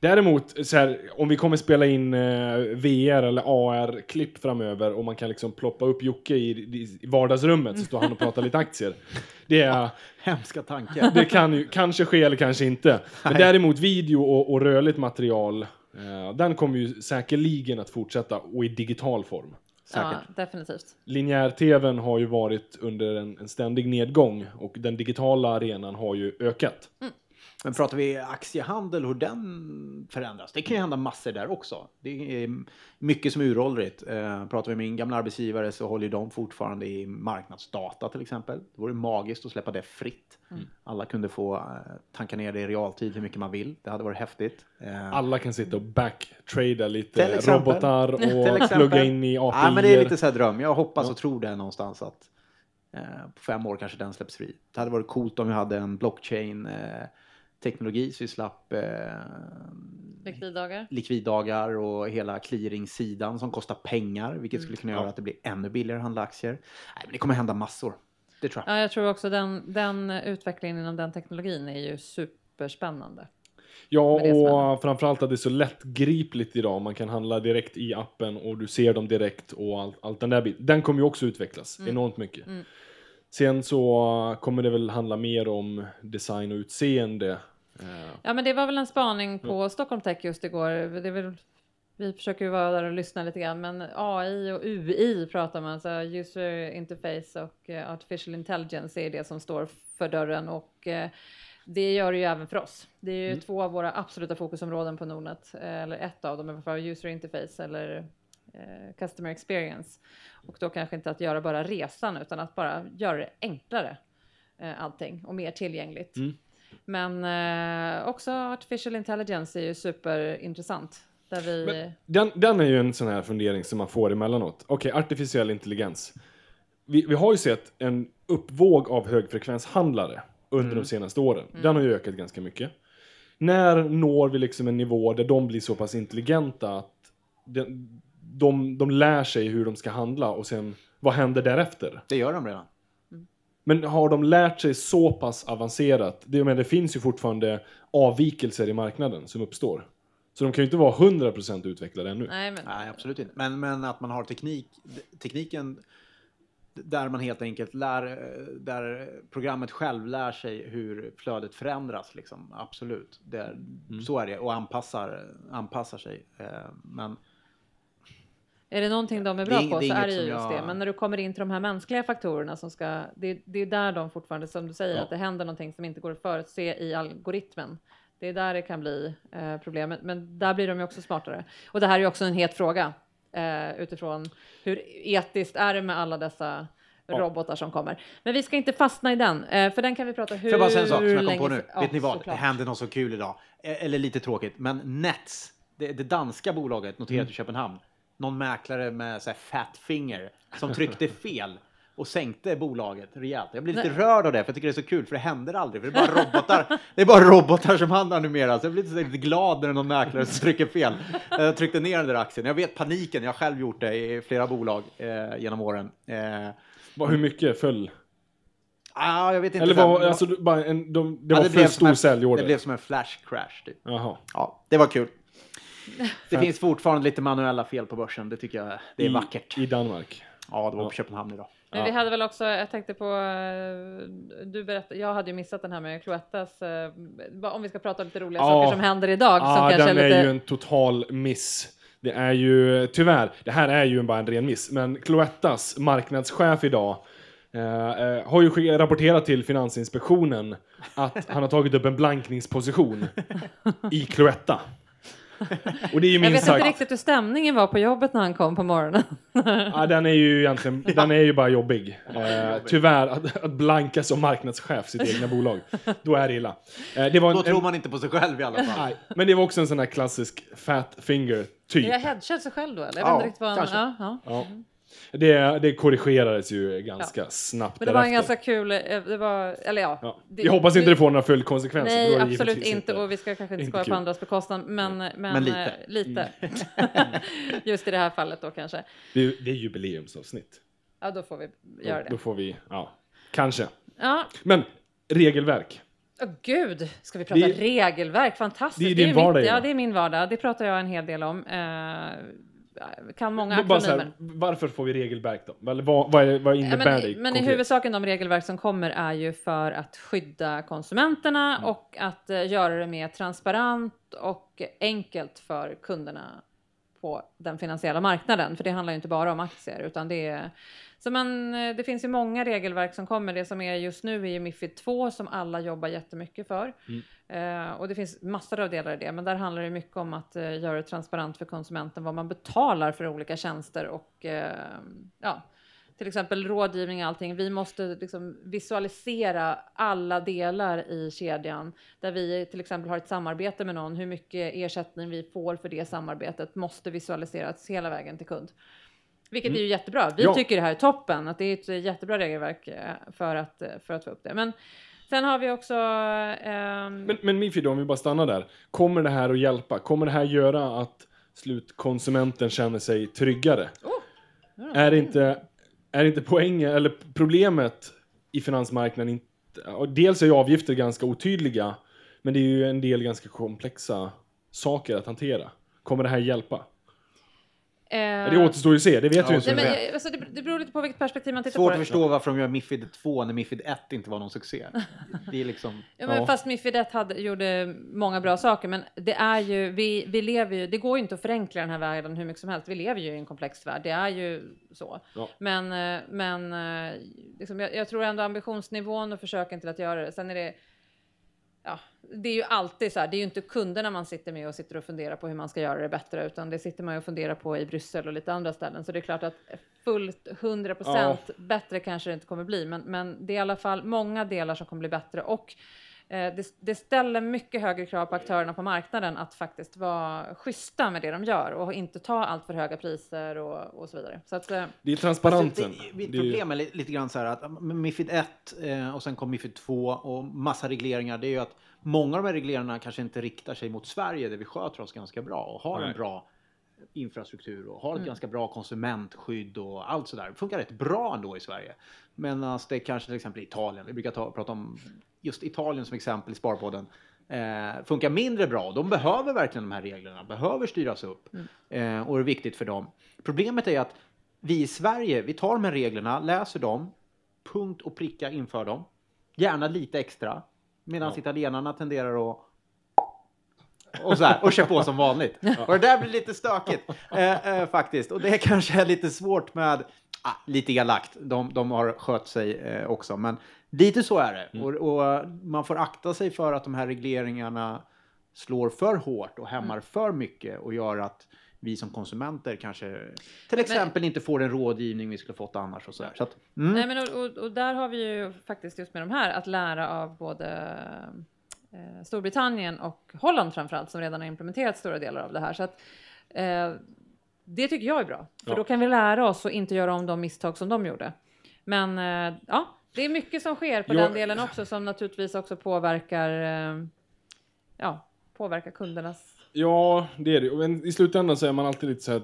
Däremot, så här, om vi kommer spela in eh, VR eller AR-klipp framöver och man kan liksom ploppa upp Jocke i, vardagsrummet så står han och pratar lite aktier. Det är... hemska tanke. Det kan ju kanske ske eller kanske inte. Men däremot video och, och rörligt material, eh, den kommer ju säkerligen att fortsätta och i digital form. Ja, Säkert. definitivt. Linjär-tvn har ju varit under en, en ständig nedgång och den digitala arenan har ju ökat. Men pratar vi aktiehandel, hur den förändras? Det kan ju hända massor där också. Det är mycket som är uråldrigt. Eh, pratar vi med min gamla arbetsgivare så håller de fortfarande i marknadsdata till exempel. Det vore magiskt att släppa det fritt. Alla kunde få eh, tanka ner det i realtid hur mycket man vill. Det hade varit häftigt. Eh, Alla kan sitta och backtrada lite robotar och plugga in i API. Ja, men det är lite så här dröm. Jag hoppas Ja. och tror det någonstans att på fem år kanske den släpps fri. Det hade varit coolt om vi hade en blockchain teknologi så vi slapp eh, Likviddagar. likviddagar och hela clearingsidan som kostar pengar, vilket skulle kunna göra Ja. att det blir ännu billigare att handla aktier. Nej, men det kommer hända massor. Det tror jag. Ja, jag tror också den, den utvecklingen inom den teknologin är ju superspännande. Ja, och framförallt att det är så lättgripligt idag. Man kan handla direkt i appen och du ser dem direkt och allt, allt den där biten. Den kommer ju också utvecklas enormt mycket. Mm. Sen så kommer det väl handla mer om design och utseende. Eh, Ja, men det var väl en spaning på Stockholm Tech just igår. Det är väl, vi försöker ju vara där och lyssna lite grann, men AI och UI pratar man, så user interface och eh, artificial intelligence är det som står för dörren och eh, det gör det ju även för oss. Det är ju två av våra absoluta fokusområden på Nordnet, eller ett av dem user interface eller customer experience. Och då kanske inte att göra bara resan utan att bara göra det enklare eh, allting och mer tillgängligt. Mm. Men eh, också artificial intelligence är ju superintressant. Där vi... Men den, den är ju en sån här fundering som man får emellanåt. Okej, artificiell intelligens. Vi, vi har ju sett en uppvåg av högfrekvenshandlare under de senaste åren. Den har ju ökat ganska mycket. När når vi liksom en nivå där de blir så pass intelligenta att de, de, de lär sig hur de ska handla och sen vad händer därefter? Det gör de redan. Men har de lärt sig så pass avancerat? Det, men det finns ju fortfarande avvikelser i marknaden som uppstår. Så de kan ju inte vara 100% utvecklade ännu. Nej, men... Nej, absolut inte. Men, men att man har teknik, tekniken där man helt enkelt lär, där programmet själv lär sig hur flödet förändras. Liksom. Absolut, det, så är det och anpassar, anpassar sig. Eh, Men Är det någonting de är Det bra är- på det är så är det ju som just jag- det. Men när du kommer in till de här mänskliga faktorerna som ska, det, det är där de fortfarande, som du säger, Ja. att det händer någonting som inte går att förutse i algoritmen. Det är där det kan bli eh, problemet, men där blir de ju också smartare. Och det här är ju också en het fråga eh, utifrån hur etiskt är det med alla dessa Ja. robotar som kommer. Men vi ska inte fastna i den, eh, för den kan vi prata hur Får jag bara säga en sak som jag kom länge på nu? som- ja, Vet ni vad? såklart. Det hände något så kul idag. Eh, Eller lite tråkigt, men Nets, det, det danska bolaget noterat Mm. i Köpenhamn. Någon mäklare med så här fat finger som tryckte fel och sänkte bolaget rejält. Jag blir lite Nej. rörd av det, för jag tycker det är så kul, för det händer aldrig. För det är bara robotar, det är bara robotar som handlar numera. Så jag blir lite, lite glad när det är någon mäklare som trycker fel. Jag tryckte ner den där aktien. Jag vet paniken, jag har själv gjort det i flera bolag eh, genom åren. Eh, Hur mycket föll? ah, jag vet inte. Eller var, alltså, bara en, de, det Ja, var blev för stor säljorder? Det blev som en flash crash. Typ. Jaha. Ja, det var kul. Det finns fortfarande lite manuella fel på börsen. Det tycker jag det är I, vackert. I Danmark. Ja, det var Ja. på Köpenhamn idag. Men vi hade väl också, jag tänkte på, eh, du berättade, jag hade ju missat den här med Cloettas, eh, om vi ska prata om lite roliga Ja. saker som händer idag. som Ja, kanske den är lite... är ju en total miss. Det är ju, tyvärr, det här är ju bara en ren miss, men Cloettas marknadschef idag eh, eh, har ju rapporterat till Finansinspektionen att han har tagit upp en blankningsposition i Cloetta. Och det är ju Jag vet sagt... inte riktigt hur stämningen var på jobbet när han kom på morgonen. Ja, den är ju egentligen, den är ju bara jobbig. Eh, tyvärr, att, att blanka som marknadschef sitt egna bolag, då är det illa. Eh, det var en, Då tror man inte på sig själv i alla fall. nej, men det var också en sån här klassisk fat finger typ. Är jag hedgad sig själv då eller? Jag Ja, vet inte riktigt vad han... kanske. Ja, ja. Ja. Det, det korrigerades ju ganska snabbt Men det var en därefter. ganska kul, eh, det var, eller ja. Ja. det- Jag hoppas inte det får några följdkonsekvenser. då Nej, är det absolut inte. Och vi ska kanske inte skoja på andras bekostnad, men, men, Men lite. eh, lite. Just i det här fallet då kanske. Det är, det är jubileumsavsnitt. Ja, då får vi Då, göra då det. får vi, ja, kanske. Ja, Men regelverk. Åh gud, ska vi prata Det- regelverk? Fantastiskt. det är din mitt- vardag, Ja, Eva. det är min vardag. Det pratar jag en hel del om. Eh, kan många akronymer. varför får vi regelverk då? Eller vad, vad, är, vad innebär men, det men i konkret? huvudsaken de regelverk som kommer är ju för att skydda konsumenterna Mm. och att eh, göra det mer transparent och enkelt för kunderna på den finansiella marknaden. För det handlar ju inte bara om aktier utan det är så man, eh, det finns ju många regelverk som kommer. Det som är just nu är ju Mifid 2 som alla jobbar jättemycket för. Mm. Eh, och det finns massor av delar i det, men där handlar det mycket om att eh, göra det transparent för konsumenten vad man betalar för olika tjänster och eh, ja, till exempel rådgivning och allting. Vi måste liksom visualisera alla delar i kedjan där vi till exempel har ett samarbete med någon. Hur mycket ersättning vi får för det samarbetet måste visualiseras hela vägen till kund. Vilket är ju jättebra. Vi Ja. tycker det här är toppen, att det är ett jättebra regelverk eh, för att, eh, för att få upp det. Men sen har vi också... ehm, Men, men Mifid, om vi bara stannar där. Kommer det här att hjälpa? Kommer det här göra att slutkonsumenten känner sig tryggare? Är det inte, är det inte poängen, eller problemet i finansmarknaden inte... Dels är ju avgifter ganska otydliga, men det är ju en del ganska komplexa saker att hantera. Kommer det här hjälpa? Eh, Det återstår ju att se, det vet Ja, vi inte. Nej, men, alltså, det, det beror lite på vilket perspektiv man tittar Svårt på att det. förstå varför de gör Mifid 2 när Mifid 1 inte var någon succé. Det är liksom... Ja, men Ja. Fast Mifid 1 hade, gjorde många bra saker, men det är ju, vi, vi lever ju, det går ju inte att förenkla den här världen hur mycket som helst. Vi lever ju i en komplex värld, det är ju så. Ja. Men, eh, men eh, liksom, jag, jag tror ändå ambitionsnivån och försöken till att göra det. Sen är det, ja, det är ju alltid så här, det är ju inte kunderna man sitter med och sitter och funderar på hur man ska göra det bättre, utan det sitter man ju och funderar på i Bryssel och lite andra ställen. Så det är klart att fullt 100 procent bättre kanske det inte kommer bli, men, men det är i alla fall många delar som kommer bli bättre och det, det ställer mycket högre krav på aktörerna på marknaden att faktiskt vara schyssta med det de gör och inte ta allt för höga priser och, och så vidare. Så att, eh, Det är transparensen. Alltså, det, Det är ju- problem är li- lite grann så här att Mifid 1 eh, och sen kom Mifid 2 och massa regleringar. Det är ju att många av de här regleringarna kanske inte riktar sig mot Sverige där vi sköter oss ganska bra och har Nej. en bra infrastruktur och har ett ganska bra konsumentskydd och allt sådär. Funkar rätt bra ändå i Sverige. Medan det kanske till exempel i Italien, vi brukar ta, prata om just Italien som exempel i Sparpodden, eh, funkar mindre bra. De behöver verkligen de här reglerna, behöver styras upp eh, och det är viktigt för dem. Problemet är att vi i Sverige, vi tar de här reglerna, läser dem, punkt och pricka inför dem. Gärna lite extra. Medan Ja. italienarna tenderar att och, så här, och kör på som vanligt. Och det där blir lite stökigt eh, eh, faktiskt. Och det kanske är lite svårt med, ah, lite elakt, de, de har skött sig eh, också. Men lite så är det. Och, och man får akta sig för att de här regleringarna slår för hårt och hämmar för mycket och gör att vi som konsumenter kanske till exempel inte får den rådgivning vi skulle fått annars. Och så där. Så att, mm, Nej, men och, och, och där har vi ju faktiskt just med de här att lära av både Storbritannien och Holland framförallt som redan har implementerat stora delar av det här. Så att, eh, det tycker jag är bra, för Ja. då kan vi lära oss och inte göra om de misstag som de gjorde. Men eh, ja, det är mycket som sker på Ja. den delen också som naturligtvis också påverkar, eh, ja, påverkar kundernas Ja, det är det. Men i slutändan så är man alltid lite så här.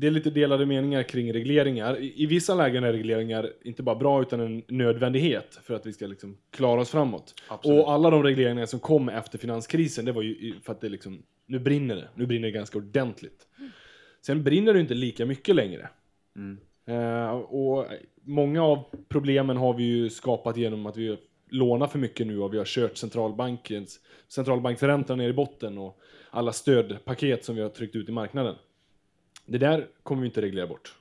Det är lite delade meningar kring regleringar. I, I vissa lägen är regleringar inte bara bra utan en nödvändighet för att vi ska liksom klara oss framåt. Absolut. Och alla de regleringar som kom efter finanskrisen, det var ju för att det liksom, nu brinner det. Nu brinner det ganska ordentligt. Sen brinner det inte lika mycket längre. Mm. Eh, och många av problemen har vi ju skapat genom att vi lånar för mycket nu och vi har kört centralbankens centralbanksräntan ner i botten och alla stödpaket som vi har tryckt ut i marknaden. Det där kommer vi inte reglera bort.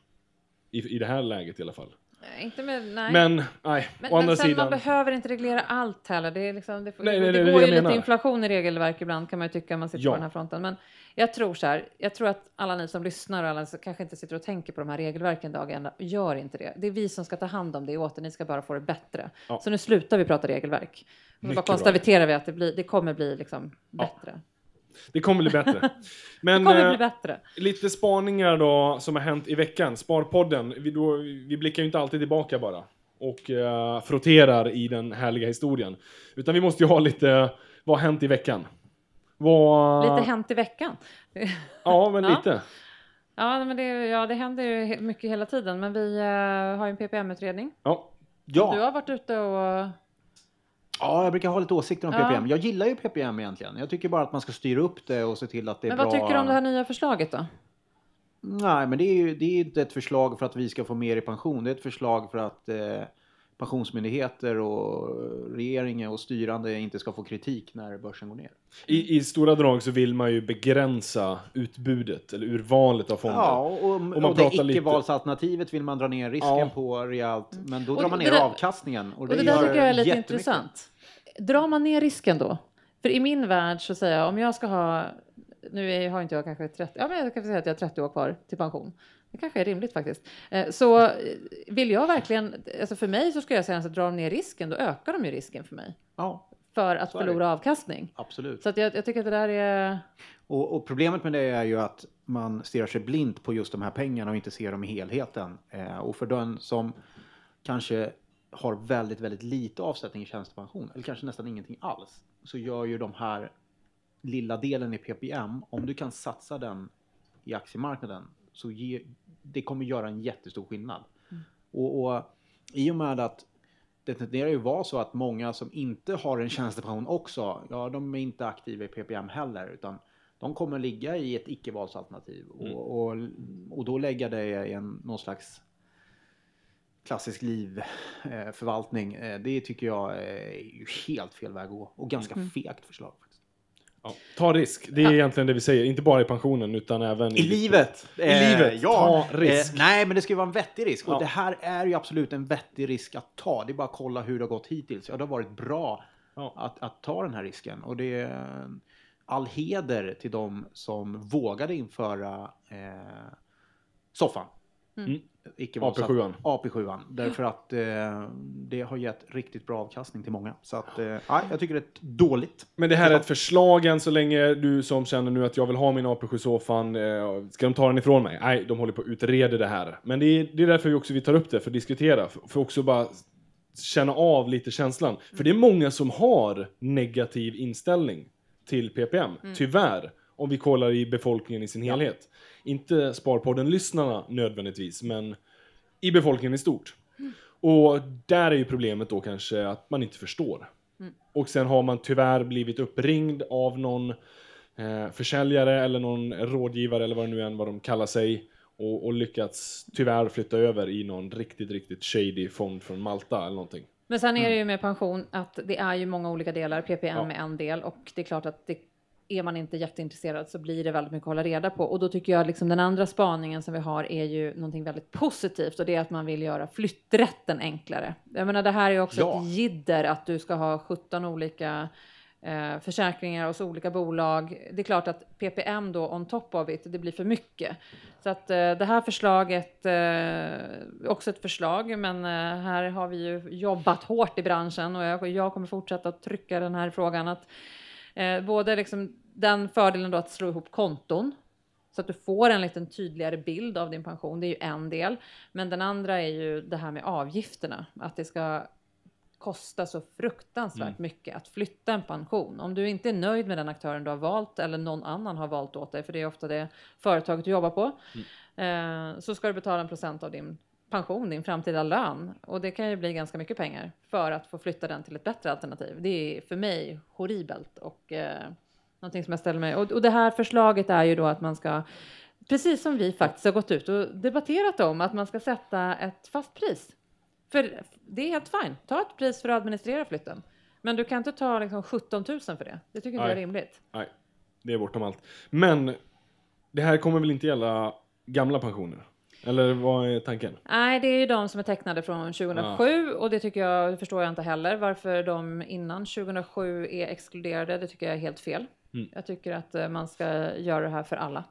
I, I det här läget i alla fall. Nej, inte med, nej. Men, nej, Men, å andra men sen sidan. man behöver inte reglera allt heller. Det, är liksom, det, får, Nej, nej, det, det går ju lite inflation i regelverk ibland kan man ju tycka om man sitter Ja. på den här fronten. Men jag tror så här, jag tror att alla ni som lyssnar och alla som kanske inte sitter och tänker på de här regelverken dag ända, gör inte det. Det är vi som ska ta hand om det åt er, ni ska bara få det bättre. Ja. Så nu slutar vi prata regelverk. Och så bara konstaterar vi att det, blir, det kommer bli liksom bättre. Det kommer bli bättre. Det Men kommer eh, bli bättre. lite spaningar då som har hänt i veckan. Sparpodden. Vi, då, vi blickar ju inte alltid tillbaka bara. Och eh, frotterar i den härliga historien. Utan vi måste ju ha lite, vad har hänt i veckan? Vad... Lite hänt i veckan. Ja, men Ja. lite. Ja, men det, ja, det händer ju mycket hela tiden. Men vi eh, har ju en PPM-utredning. Ja. Du Ja, har varit ute och... ja, jag brukar ha lite åsikter om Ja. PPM. Jag gillar ju PPM egentligen. Jag tycker bara att man ska styra upp det och se till att det är Men bra. vad tycker du om det här nya förslaget då? Nej, men det är ju det är inte ett förslag för att vi ska få mer i pension. Det är ett förslag för att eh, pensionsmyndigheter och regeringen och styrande inte ska få kritik när börsen går ner. I, I stora drag så vill man ju begränsa utbudet, eller urvalet av fonder. Ja, och, och, man det pratar lite- icke-valsalternativet vill man dra ner risken Ja. på rejält. Men då Och drar man det ner där- avkastningen. Och Och det där tycker jag är lite intressant. Drar man ner risken då? För i min värld så säger jag om jag ska ha, nu har inte jag kanske 30, ja men jag kan säga att jag har 30 år kvar till pension. Det kanske är rimligt faktiskt. Eh, Så eh, vill jag verkligen, alltså för mig så ska jag säga att drar de ner risken, då ökar de ju risken för mig. Ja, För att förlora avkastning. absolut. Så jag, jag tycker att det där är, Och, och problemet med det är ju att man stirrar sig blint på just de här pengarna och inte ser dem i helheten. Eh, och för den som kanske har väldigt, väldigt lite avsättning i tjänstepension, eller kanske nästan ingenting alls, så gör ju de här lilla delen i PPM, om du kan satsa den i aktiemarknaden, så ge, det kommer göra en jättestor skillnad. Och, och i och med att det tenderar ju vara så att många som inte har en tjänstepension också, ja de är inte aktiva i PPM heller, utan de kommer ligga i ett icke-valsalternativ och, och, och då lägga det i en, någon slags klassisk livförvaltning. Eh, det tycker jag är ju helt fel väg att gå och ganska fegt förslag. Ja. Ta risk, det är egentligen det vi säger. Inte bara i pensionen utan även I livet! I livet, ja. ta risk. Eh, nej, men det ska ju vara en vettig risk. Ja. Och det här är ju absolut en vettig risk att ta. Det är bara att kolla hur det har gått hittills. Ja, det har varit bra Ja. att, att ta den här risken. Och det är all heder till de som vågade införa eh, soffan. Mm. Icke AP7. AP7. Därför att eh, det har gett riktigt bra avkastning till många. Så att, eh, nej, jag tycker det är ett dåligt. Men det här är ett förslag än så länge. Du som känner nu att jag vill ha min AP7-soffan, eh, ska de ta den ifrån mig? Nej, de håller på att utreda det här. Men det är, det är därför vi också vi tar upp det, för att diskutera. För, för också bara känna av lite känslan. För det är många som har negativ inställning till PPM, tyvärr. Om vi kollar i befolkningen i sin helhet. Inte Sparpodden-lyssnarna nödvändigtvis, men i befolkningen i stort. Och där är ju problemet då kanske att man inte förstår. Och sen har man tyvärr blivit uppringd av någon eh, försäljare eller någon rådgivare eller vad det nu än vad de kallar sig. och, och lyckats tyvärr flytta över i någon riktigt, riktigt shady fond från Malta eller någonting. Men sen är det Mm. ju med pension att det är ju många olika delar. PPM Ja. är en del och det är klart att det, är man inte jätteintresserad så blir det väldigt mycket att hålla reda på. Och då tycker jag liksom den andra spaningen som vi har är ju någonting väldigt positivt och det är att man vill göra flytträtten enklare. Jag menar det här är också Ja. ett jidder att du ska ha 17 olika eh, försäkringar hos olika bolag. Det är klart att PPM då on top of it, det blir för mycket. Så att eh, det här förslaget, eh, också ett förslag, men eh, här har vi ju jobbat hårt i branschen och jag, jag kommer fortsätta att trycka den här frågan att eh, både liksom den fördelen då att slå ihop konton så att du får en liten tydligare bild av din pension, det är ju en del. Men den andra är ju det här med avgifterna, att det ska kosta så fruktansvärt mycket att flytta en pension. Om du inte är nöjd med den aktören du har valt eller någon annan har valt åt dig, för det är ofta det företaget du jobbar på, eh, så ska du betala en procent av din pension, din framtida lön. Och det kan ju bli ganska mycket pengar för att få flytta den till ett bättre alternativ. Det är för mig horribelt och eh, någonting som jag ställer mig... Och, och det här förslaget är ju då att man ska, precis som vi faktiskt har gått ut och debatterat om, att man ska sätta ett fast pris. För det är helt fine. Ta ett pris för att administrera flytten. Men du kan inte ta liksom 17 000 för det. Det tycker inte jag är rimligt. Nej, det är bortom allt. Men det här kommer väl inte gälla gamla pensioner? Eller vad är tanken? Nej, det är ju de som är tecknade från 2007 och det tycker jag, det förstår jag inte heller. Varför de innan 2007 är exkluderade, det tycker jag är helt fel. Mm. Jag tycker att eh, man ska göra det här för alla.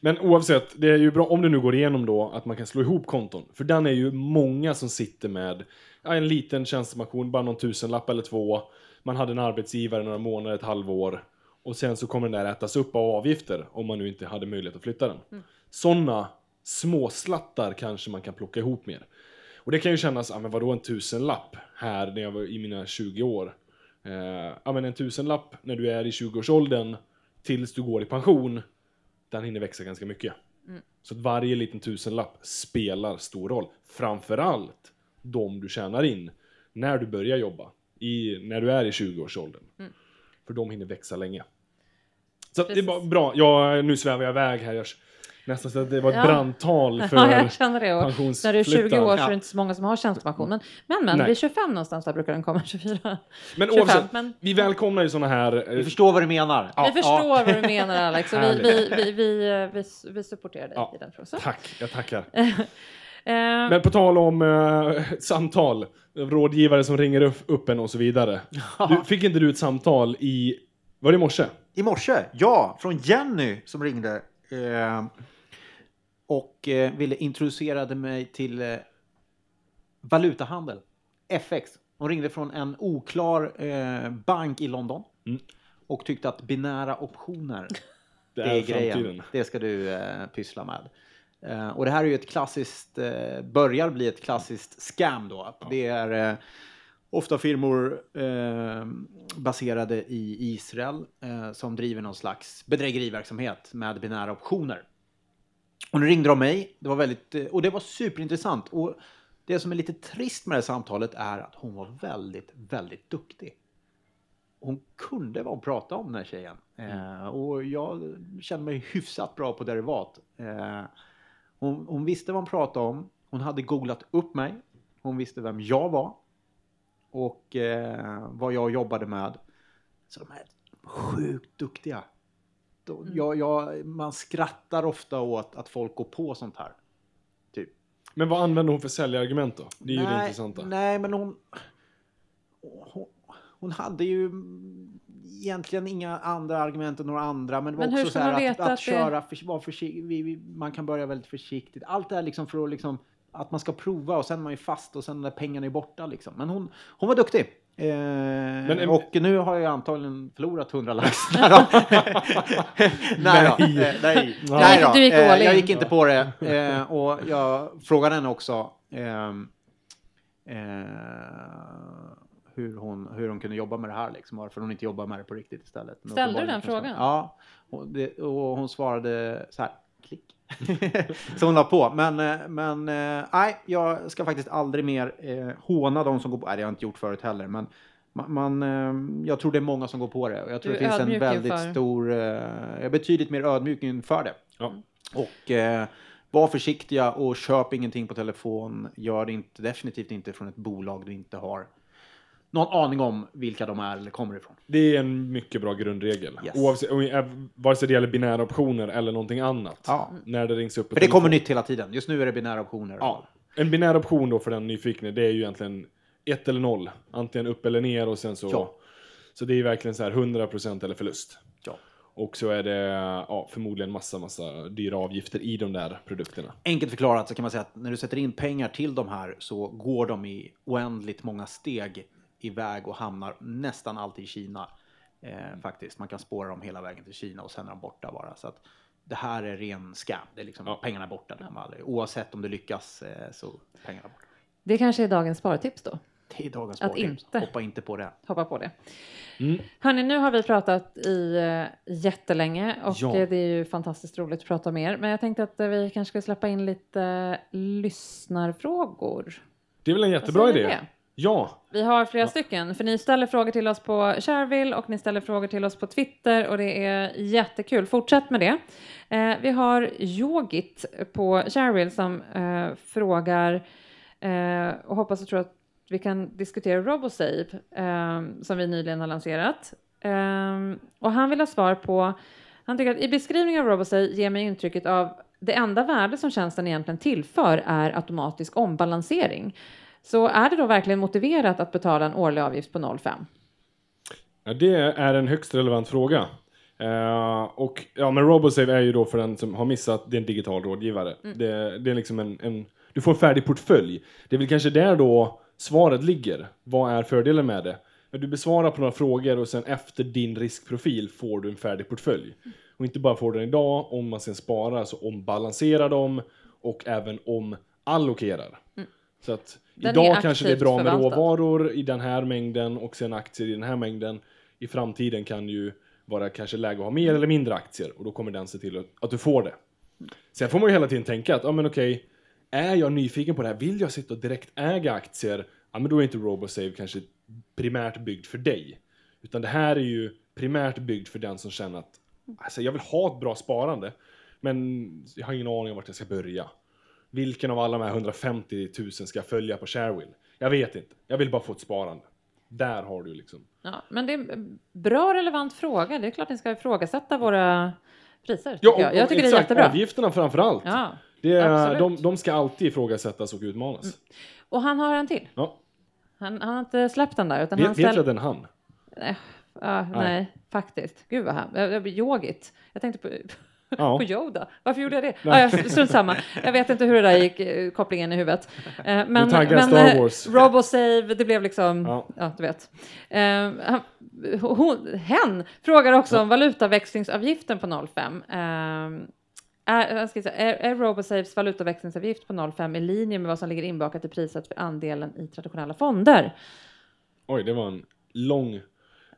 Men oavsett, det är ju bra om det nu går igenom då att man kan slå ihop konton. För den är ju många som sitter med ja, en liten tjänstepension, bara någon tusenlapp eller två. Man hade en arbetsgivare några månader, ett halvår. Och sen så kommer den där ätas upp av avgifter om man nu inte hade möjlighet att flytta den. Mm. Sådana småslattar kanske man kan plocka ihop mer. Och det kan ju kännas, ja men vadå en tusenlapp här när jag var i mina 20 år. Eh, ja men en tusenlapp när du är i 20-årsåldern tills du går i pension, den hinner växa ganska mycket. Så att varje liten tusenlapp spelar stor roll. Framförallt de du tjänar in när du börjar jobba, i, när du är i 20-årsåldern. För de hinner växa länge. Så det är bara bra. Ja, nu svävar jag iväg här. Jag nästan så att det var ett Ja. brandtal för Ja, jag känner det. Och när du är 20 år så är Ja. det inte så många som har tjänstepension. Men, men, men Nej. vid 25 någonstans där brukar den komma, 24. Men 25, oavsett, men- vi välkomnar ju sådana här... eh, Vi förstår vad du menar. vi förstår vad du menar Alex och vi, vi, vi, vi, eh, vi, vi supporterar dig Ja. i den. Så. Tack, jag tackar. Eh, Men på tal om eh, samtal, rådgivare som ringer upp, upp en och så vidare. Du, fick inte du ett samtal i, var det i morse? I morse, ja, från Jenny som ringde. Eh, och eh, ville introducera mig till eh, valutahandel, FX. Hon ringde från en oklar eh, bank i London. Mm. Och tyckte att binära optioner, Det det är är grejen. framtiden. Det ska du eh, pyssla med. Eh, och det här är ju ett klassiskt, eh, börjar bli ett klassiskt scam då. Det är eh, ofta firmor eh, baserade i Israel eh, som driver någon slags bedrägeriverksamhet med binära optioner. Och nu ringde de mig, det var väldigt, eh, och det var superintressant. Och det som är lite trist med det här samtalet är att hon var väldigt, väldigt duktig. Hon kunde vad hon pratade om den här tjejen. Eh, och jag kände mig hyfsat bra på derivat. Eh, hon, hon visste vad hon pratade om. Hon hade googlat upp mig. Hon visste vem jag var. Och eh, vad jag jobbade med. Så de är sjukt duktiga. De, jag, jag, man skrattar ofta åt att folk går på sånt här. Typ. Men vad använder hon för säljargument då? Det är ju det intressanta. Nej, men hon, hon... Hon hade ju egentligen inga andra argument än några andra. Men det var Men hur också ska så här man att, veta att, att det- köra, för, vara försiktig, vi, vi, man kan börja väldigt försiktigt. Allt det här liksom för att liksom, att man ska prova och sen är man ju fast och sen är pengarna är borta liksom. Men hon, hon var duktig. Eh, och nu har jag antagligen förlorat 100 lax. nej då. nej, då. Eh, nej. nej då. Du gick Eh, jag gick inte på det. Eh, och jag frågade henne också ehm, eh, hur, hon, hur hon kunde jobba med det här. Liksom, varför hon inte jobbar med det på riktigt istället. Men Ställde du den frågan? Ja. Och, det, och hon svarade så här. Klick. så hon la på. Men, eh, men eh, nej, jag ska faktiskt aldrig mer eh, håna de som går på. Nej, det har jag inte gjort förut heller. Men man, man, eh, jag tror det är många som går på det. Och jag tror Du det är finns en väldigt inför- stor... Eh, jag är betydligt mer ödmjuk inför det. Ja. Och eh, var försiktiga och köp ingenting på telefon. Gör det inte, definitivt inte från ett bolag du inte har någon aning om vilka de är eller kommer ifrån. Det är en mycket bra grundregel. Yes. Oavsett, eh, vare sig det gäller binära optioner eller någonting annat. Ja. När det rings upp För det telefon. kommer nytt hela tiden. Just nu är det binära optioner. Ja. En binär option då för den nyfikne, det är ju egentligen ett eller noll. Antingen upp eller ner och sen så... Ja. Så det är verkligen så här 100% eller förlust. Ja. Och så är det ja, förmodligen massa, massa dyra avgifter i de där produkterna. Enkelt förklarat så kan man säga att när du sätter in pengar till de här så går de i oändligt många steg iväg och hamnar nästan alltid i Kina. Eh, faktiskt. Man kan spåra dem hela vägen till Kina och sen är de borta bara. Så att det här är ren scam. Det är liksom Ja. pengarna är borta. Aldrig. Oavsett om du lyckas eh, så pengarna borta. Det kanske är dagens spartips då. Det är dagens Att spartips. inte. Hoppa inte på det. Hoppa på det. Mm. Hörni, nu har vi pratat i uh, jättelänge och Ja. det är ju fantastiskt roligt att prata med er. Men jag tänkte att eh, vi kanske ska släppa in lite eh, lyssnarfrågor. Det är väl en jättebra idé? det? Ja, Vi har flera stycken, för ni ställer frågor till oss på Shareville och ni ställer frågor till oss på Twitter och det är jättekul. Fortsätt med det. Eh, vi har Yogit på Shareville som eh, frågar eh, och hoppas och tror att vi kan diskutera RoboSave eh, som vi nyligen har lanserat. Eh, och han vill ha svar på, han tycker att i beskrivningen av RoboSave ger mig intrycket av det enda värde som tjänsten egentligen tillför är automatisk ombalansering. Så är det då verkligen motiverat att betala en årlig avgift på 0,5? Ja, det är en högst relevant fråga. Eh, och ja, men RoboSave är ju då för den som har missat, det är en digital rådgivare. Det, det är liksom en, en, du får en färdig portfölj. Det är väl kanske där då svaret ligger. Vad är fördelen med det? Du besvarar på några frågor och sen efter din riskprofil får du en färdig portfölj. Och inte bara får den idag, om man sen sparar så ombalanserar dem och även omallokerar. Så att Den idag kanske det är bra med förvaltad. råvaror i den här mängden och sen aktier i den här mängden. I framtiden kan ju vara kanske läge att ha mer eller mindre aktier och då kommer den se till att, att du får det. Sen får man ju hela tiden tänka att, ja men okej, är jag nyfiken på det här, vill jag sitta och direkt äga aktier, ja men då är inte RoboSave kanske primärt byggd för dig. Utan det här är ju primärt byggd för den som känner att, alltså jag vill ha ett bra sparande, men jag har ingen aning om vart jag ska börja. Vilken av alla de här 150 000 ska jag följa på Sharewill? Jag vet inte. Jag vill bara få ett sparande. Där har du liksom. Ja, men det är en bra relevant fråga. Det är klart ni ska ifrågasätta våra priser. Ja, tycker jag. jag tycker det är exakt, jättebra. Avgifterna framför allt. Ja, det är. Mm. de, de ska alltid ifrågasättas och utmanas. och han har en till. Ja. Han, han har inte släppt den där. Utan Vet, han ställ... att den han? nej, ja, nej, faktiskt. Gud vad han... Yogigt. Jag tänkte på, Ja. på Yoda. Varför gjorde jag det? Ja, jag, strunt samma. Jag vet inte hur det där gick, eh, kopplingen i huvudet. Eh, Men, men Star eh, Wars. Robosave, det blev liksom... Ja. Ja, du vet. Eh, hon, hen frågar också om valutaväxlingsavgiften på 0,5. Eh, är, ska säga, är, är Robosaves valutaväxlingsavgift på 0,5 i linje med vad som ligger inbakat i priset för andelen i traditionella fonder? Oj, det var en lång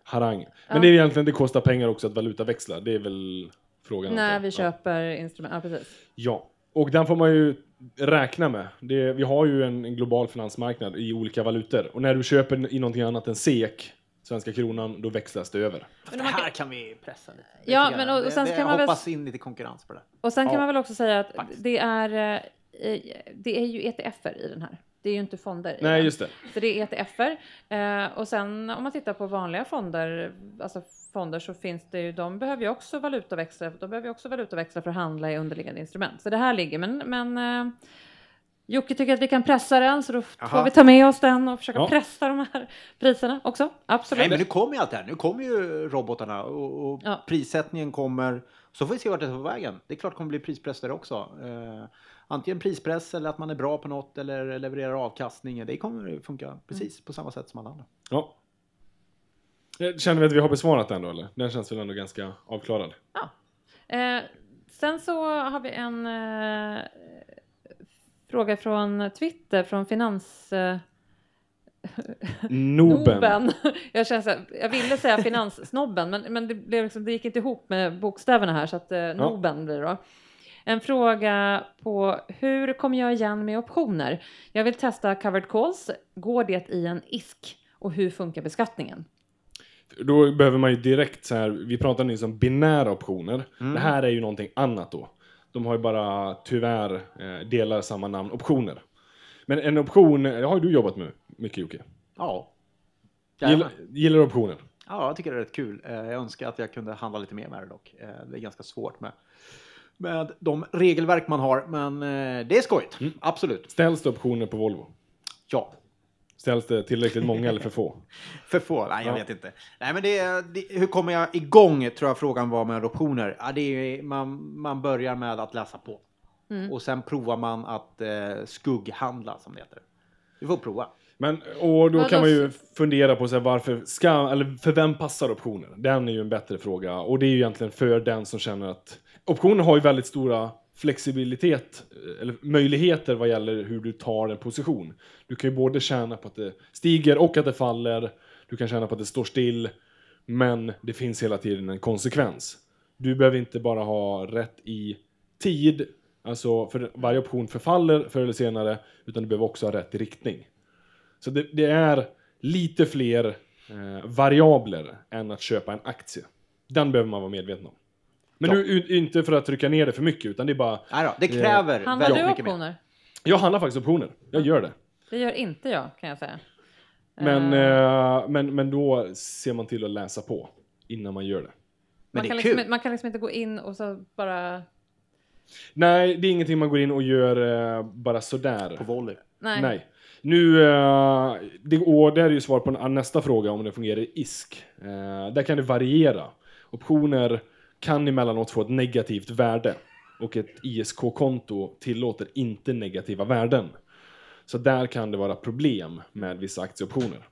harang. Men det är egentligen, det kostar pengar också att valutaväxla. Det är väl frågan. När vi Ja. köper instrument. Ja, precis. Ja, och den får man ju räkna med. Det, vi har ju en, en global finansmarknad i olika valutor. Och när du köper i någonting annat än SEK, svenska kronan, då växlas det över. Men det här kan vi pressa lite. Ja, men och- och sen det- kan man väl- hoppas in lite konkurrens på det. Och sen kan Ja. man väl också säga att Faktiskt. det är, eh, det är ju ETFer i den här. Det är ju inte fonder. Nej, just det. Så det är ETFer. Eh, och sen om man tittar på vanliga fonder, alltså fonder så finns det ju, de behöver ju också valutaväxla, de behöver ju också valutaväxla för att handla i underliggande instrument. Så det här ligger, men, men eh, Jocke tycker att vi kan pressa den, så då får Jaha. vi ta med oss den och försöka Ja. pressa de här priserna också. Absolut. Nej, men nu kommer ju allt det här. Nu kommer ju robotarna och, och Ja. prissättningen kommer. Så får vi se vart det tar vägen. Det är klart det kommer bli prispress där också. Eh, antingen prispress eller att man är bra på något eller levererar avkastning. Det kommer funka precis på samma sätt som alla andra. Ja. Eh, Känner vi att vi har besvarat den då, eller? Den känns väl ändå ganska avklarad. Ja. Eh, sen så har vi en eh, fråga från Twitter, från Finans... Eh, Noben. Noben. Jag, känner så här, jag ville säga finanssnobben, men, men det, blev liksom, det gick inte ihop med bokstäverna här, så att eh, Noben blir det då. En fråga på hur kommer jag igen med optioner? Jag vill testa covered calls. Går det i en ISK? Och hur funkar beskattningen? Då behöver man ju direkt så här, vi pratade nyss om binära optioner. Mm. Det här är ju någonting annat då. De har ju bara tyvärr eh, delar samma namn, optioner. Men en option, det har ju du jobbat med mycket Jocke. Ja. Gillar, gillar du optioner? Ja, jag tycker det är rätt kul. Eh, Jag önskar att jag kunde handla lite mer med det dock. Eh, Det är ganska svårt med, med de regelverk man har, men eh, det är skojigt. Absolut. Ställs det optioner på Volvo? Ja. Ställs det tillräckligt många eller för få? För få? Nej, jag Ja. vet inte. Nej, men det, det, hur kommer jag igång, tror jag frågan var med optioner. Ja, det är, man, man börjar med att läsa på. Och sen provar man att eh, skugghandla, som det heter. Du får prova. Men, och då kan man ju fundera på så här, varför ska, eller för vem passar optioner? Den är ju en bättre fråga. Och det är ju egentligen för den som känner att optioner har ju väldigt stora flexibilitet, eller möjligheter vad gäller hur du tar en position. Du kan ju både tjäna på att det stiger och att det faller. Du kan tjäna på att det står still. Men det finns hela tiden en konsekvens. Du behöver inte bara ha rätt i tid, alltså för varje option förfaller förr eller senare, utan du behöver också ha rätt i riktning. Så det, det är lite fler eh, variabler än att köpa en aktie. Den behöver man vara medveten om. Men Ja. nu, inte för att trycka ner det för mycket, utan det är bara... Nej då, det kräver Handlar väldigt du mycket mer. optioner? Jag handlar faktiskt optioner. Jag gör det. Det gör inte jag, kan jag säga. Men, Eh, eh, men, men då ser man till att läsa på innan man gör det. Men man, det kan liksom, man kan liksom inte gå in och så bara... Nej, det är ingenting man går in och gör eh, bara sådär. På volley. Nej. Nej. Nu, eh, det, och det är ju svar på en, nästa fråga om det fungerar i ISK. Eh, där kan det variera. Optioner kan emellanåt få ett negativt värde och ett ISK-konto tillåter inte negativa värden. Så där kan det vara problem med vissa aktieoptioner.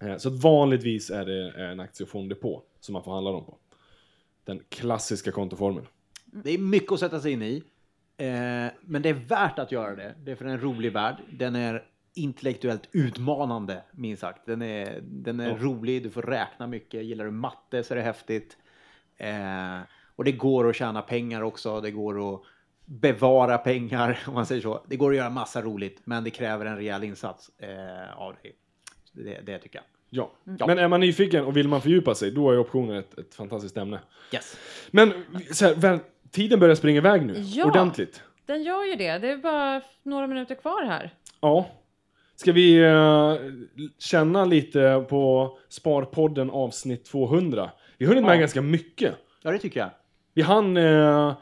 Eh, så vanligtvis är det en aktiefond på som man får handla dem på. Den klassiska kontoformen. Det är mycket att sätta sig in i. Eh, men det är värt att göra det. Det är för en rolig värld. Den är intellektuellt utmanande, minst sagt. Den är, den är Ja. rolig, du får räkna mycket. Gillar du matte så är det häftigt. Eh, och det går att tjäna pengar också. Det går att bevara pengar, om man säger så. Det går att göra massa roligt, men det kräver en rejäl insats eh, av dig. Det, det tycker jag. Ja. Ja. Men är man nyfiken och vill man fördjupa sig, då är optioner ett, ett fantastiskt ämne. Yes. Men så här, väl, tiden börjar springa iväg nu, Ja. ordentligt. Den gör ju det. Det är bara några minuter kvar här. Ja. Ska vi eh, känna lite på Sparpodden avsnitt 200? Vi har hunnit med Ja. ganska mycket. Ja, det tycker jag. Vi hann eh,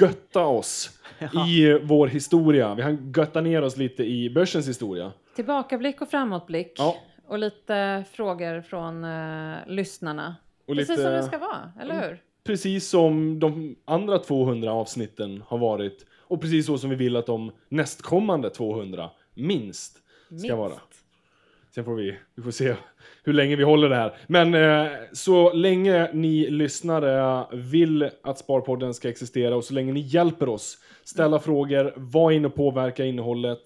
götta oss i vår historia. Vi hann götta ner oss lite i börsens historia. Tillbakablick och framåtblick. Ja. Och lite frågor från eh, lyssnarna. Och Precis lite, som det ska vara, eller hur? Precis som de andra 200 avsnitten har varit. Och precis så som vi vill att de nästkommande 200 minst ska Minst. vara. Sen får vi, vi får se hur länge vi håller det här. Men eh, så länge ni lyssnare vill att Sparpodden ska existera och så länge ni hjälper oss ställa frågor, var inne och påverka innehållet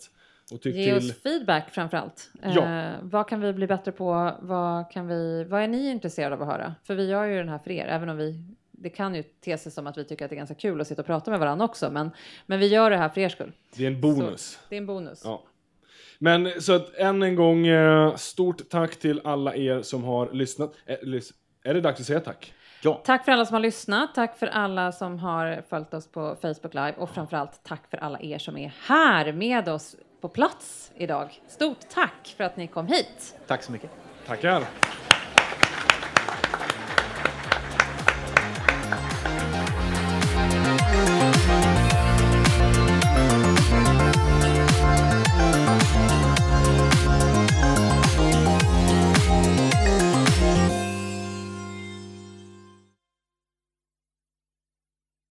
och tyck Ge till. oss feedback framför allt. Ja. Eh, vad kan vi bli bättre på? Vad, kan vi, vad är ni intresserade av att höra? För vi gör ju den här för er, även om vi det kan ju te sig som att vi tycker att det är ganska kul att sitta och prata med varandra också, men, men vi gör det här för er skull. Det är en bonus. Det är en bonus. Ja. Men så att än en gång, eh, stort tack till alla er som har lyssnat. Eh, Är det dags att säga tack? Ja. Tack för alla som har lyssnat, tack för alla som har följt oss på Facebook Live och framförallt tack för alla er som är här med oss på plats idag. Stort tack för att ni kom hit. Tack så mycket. Tackar!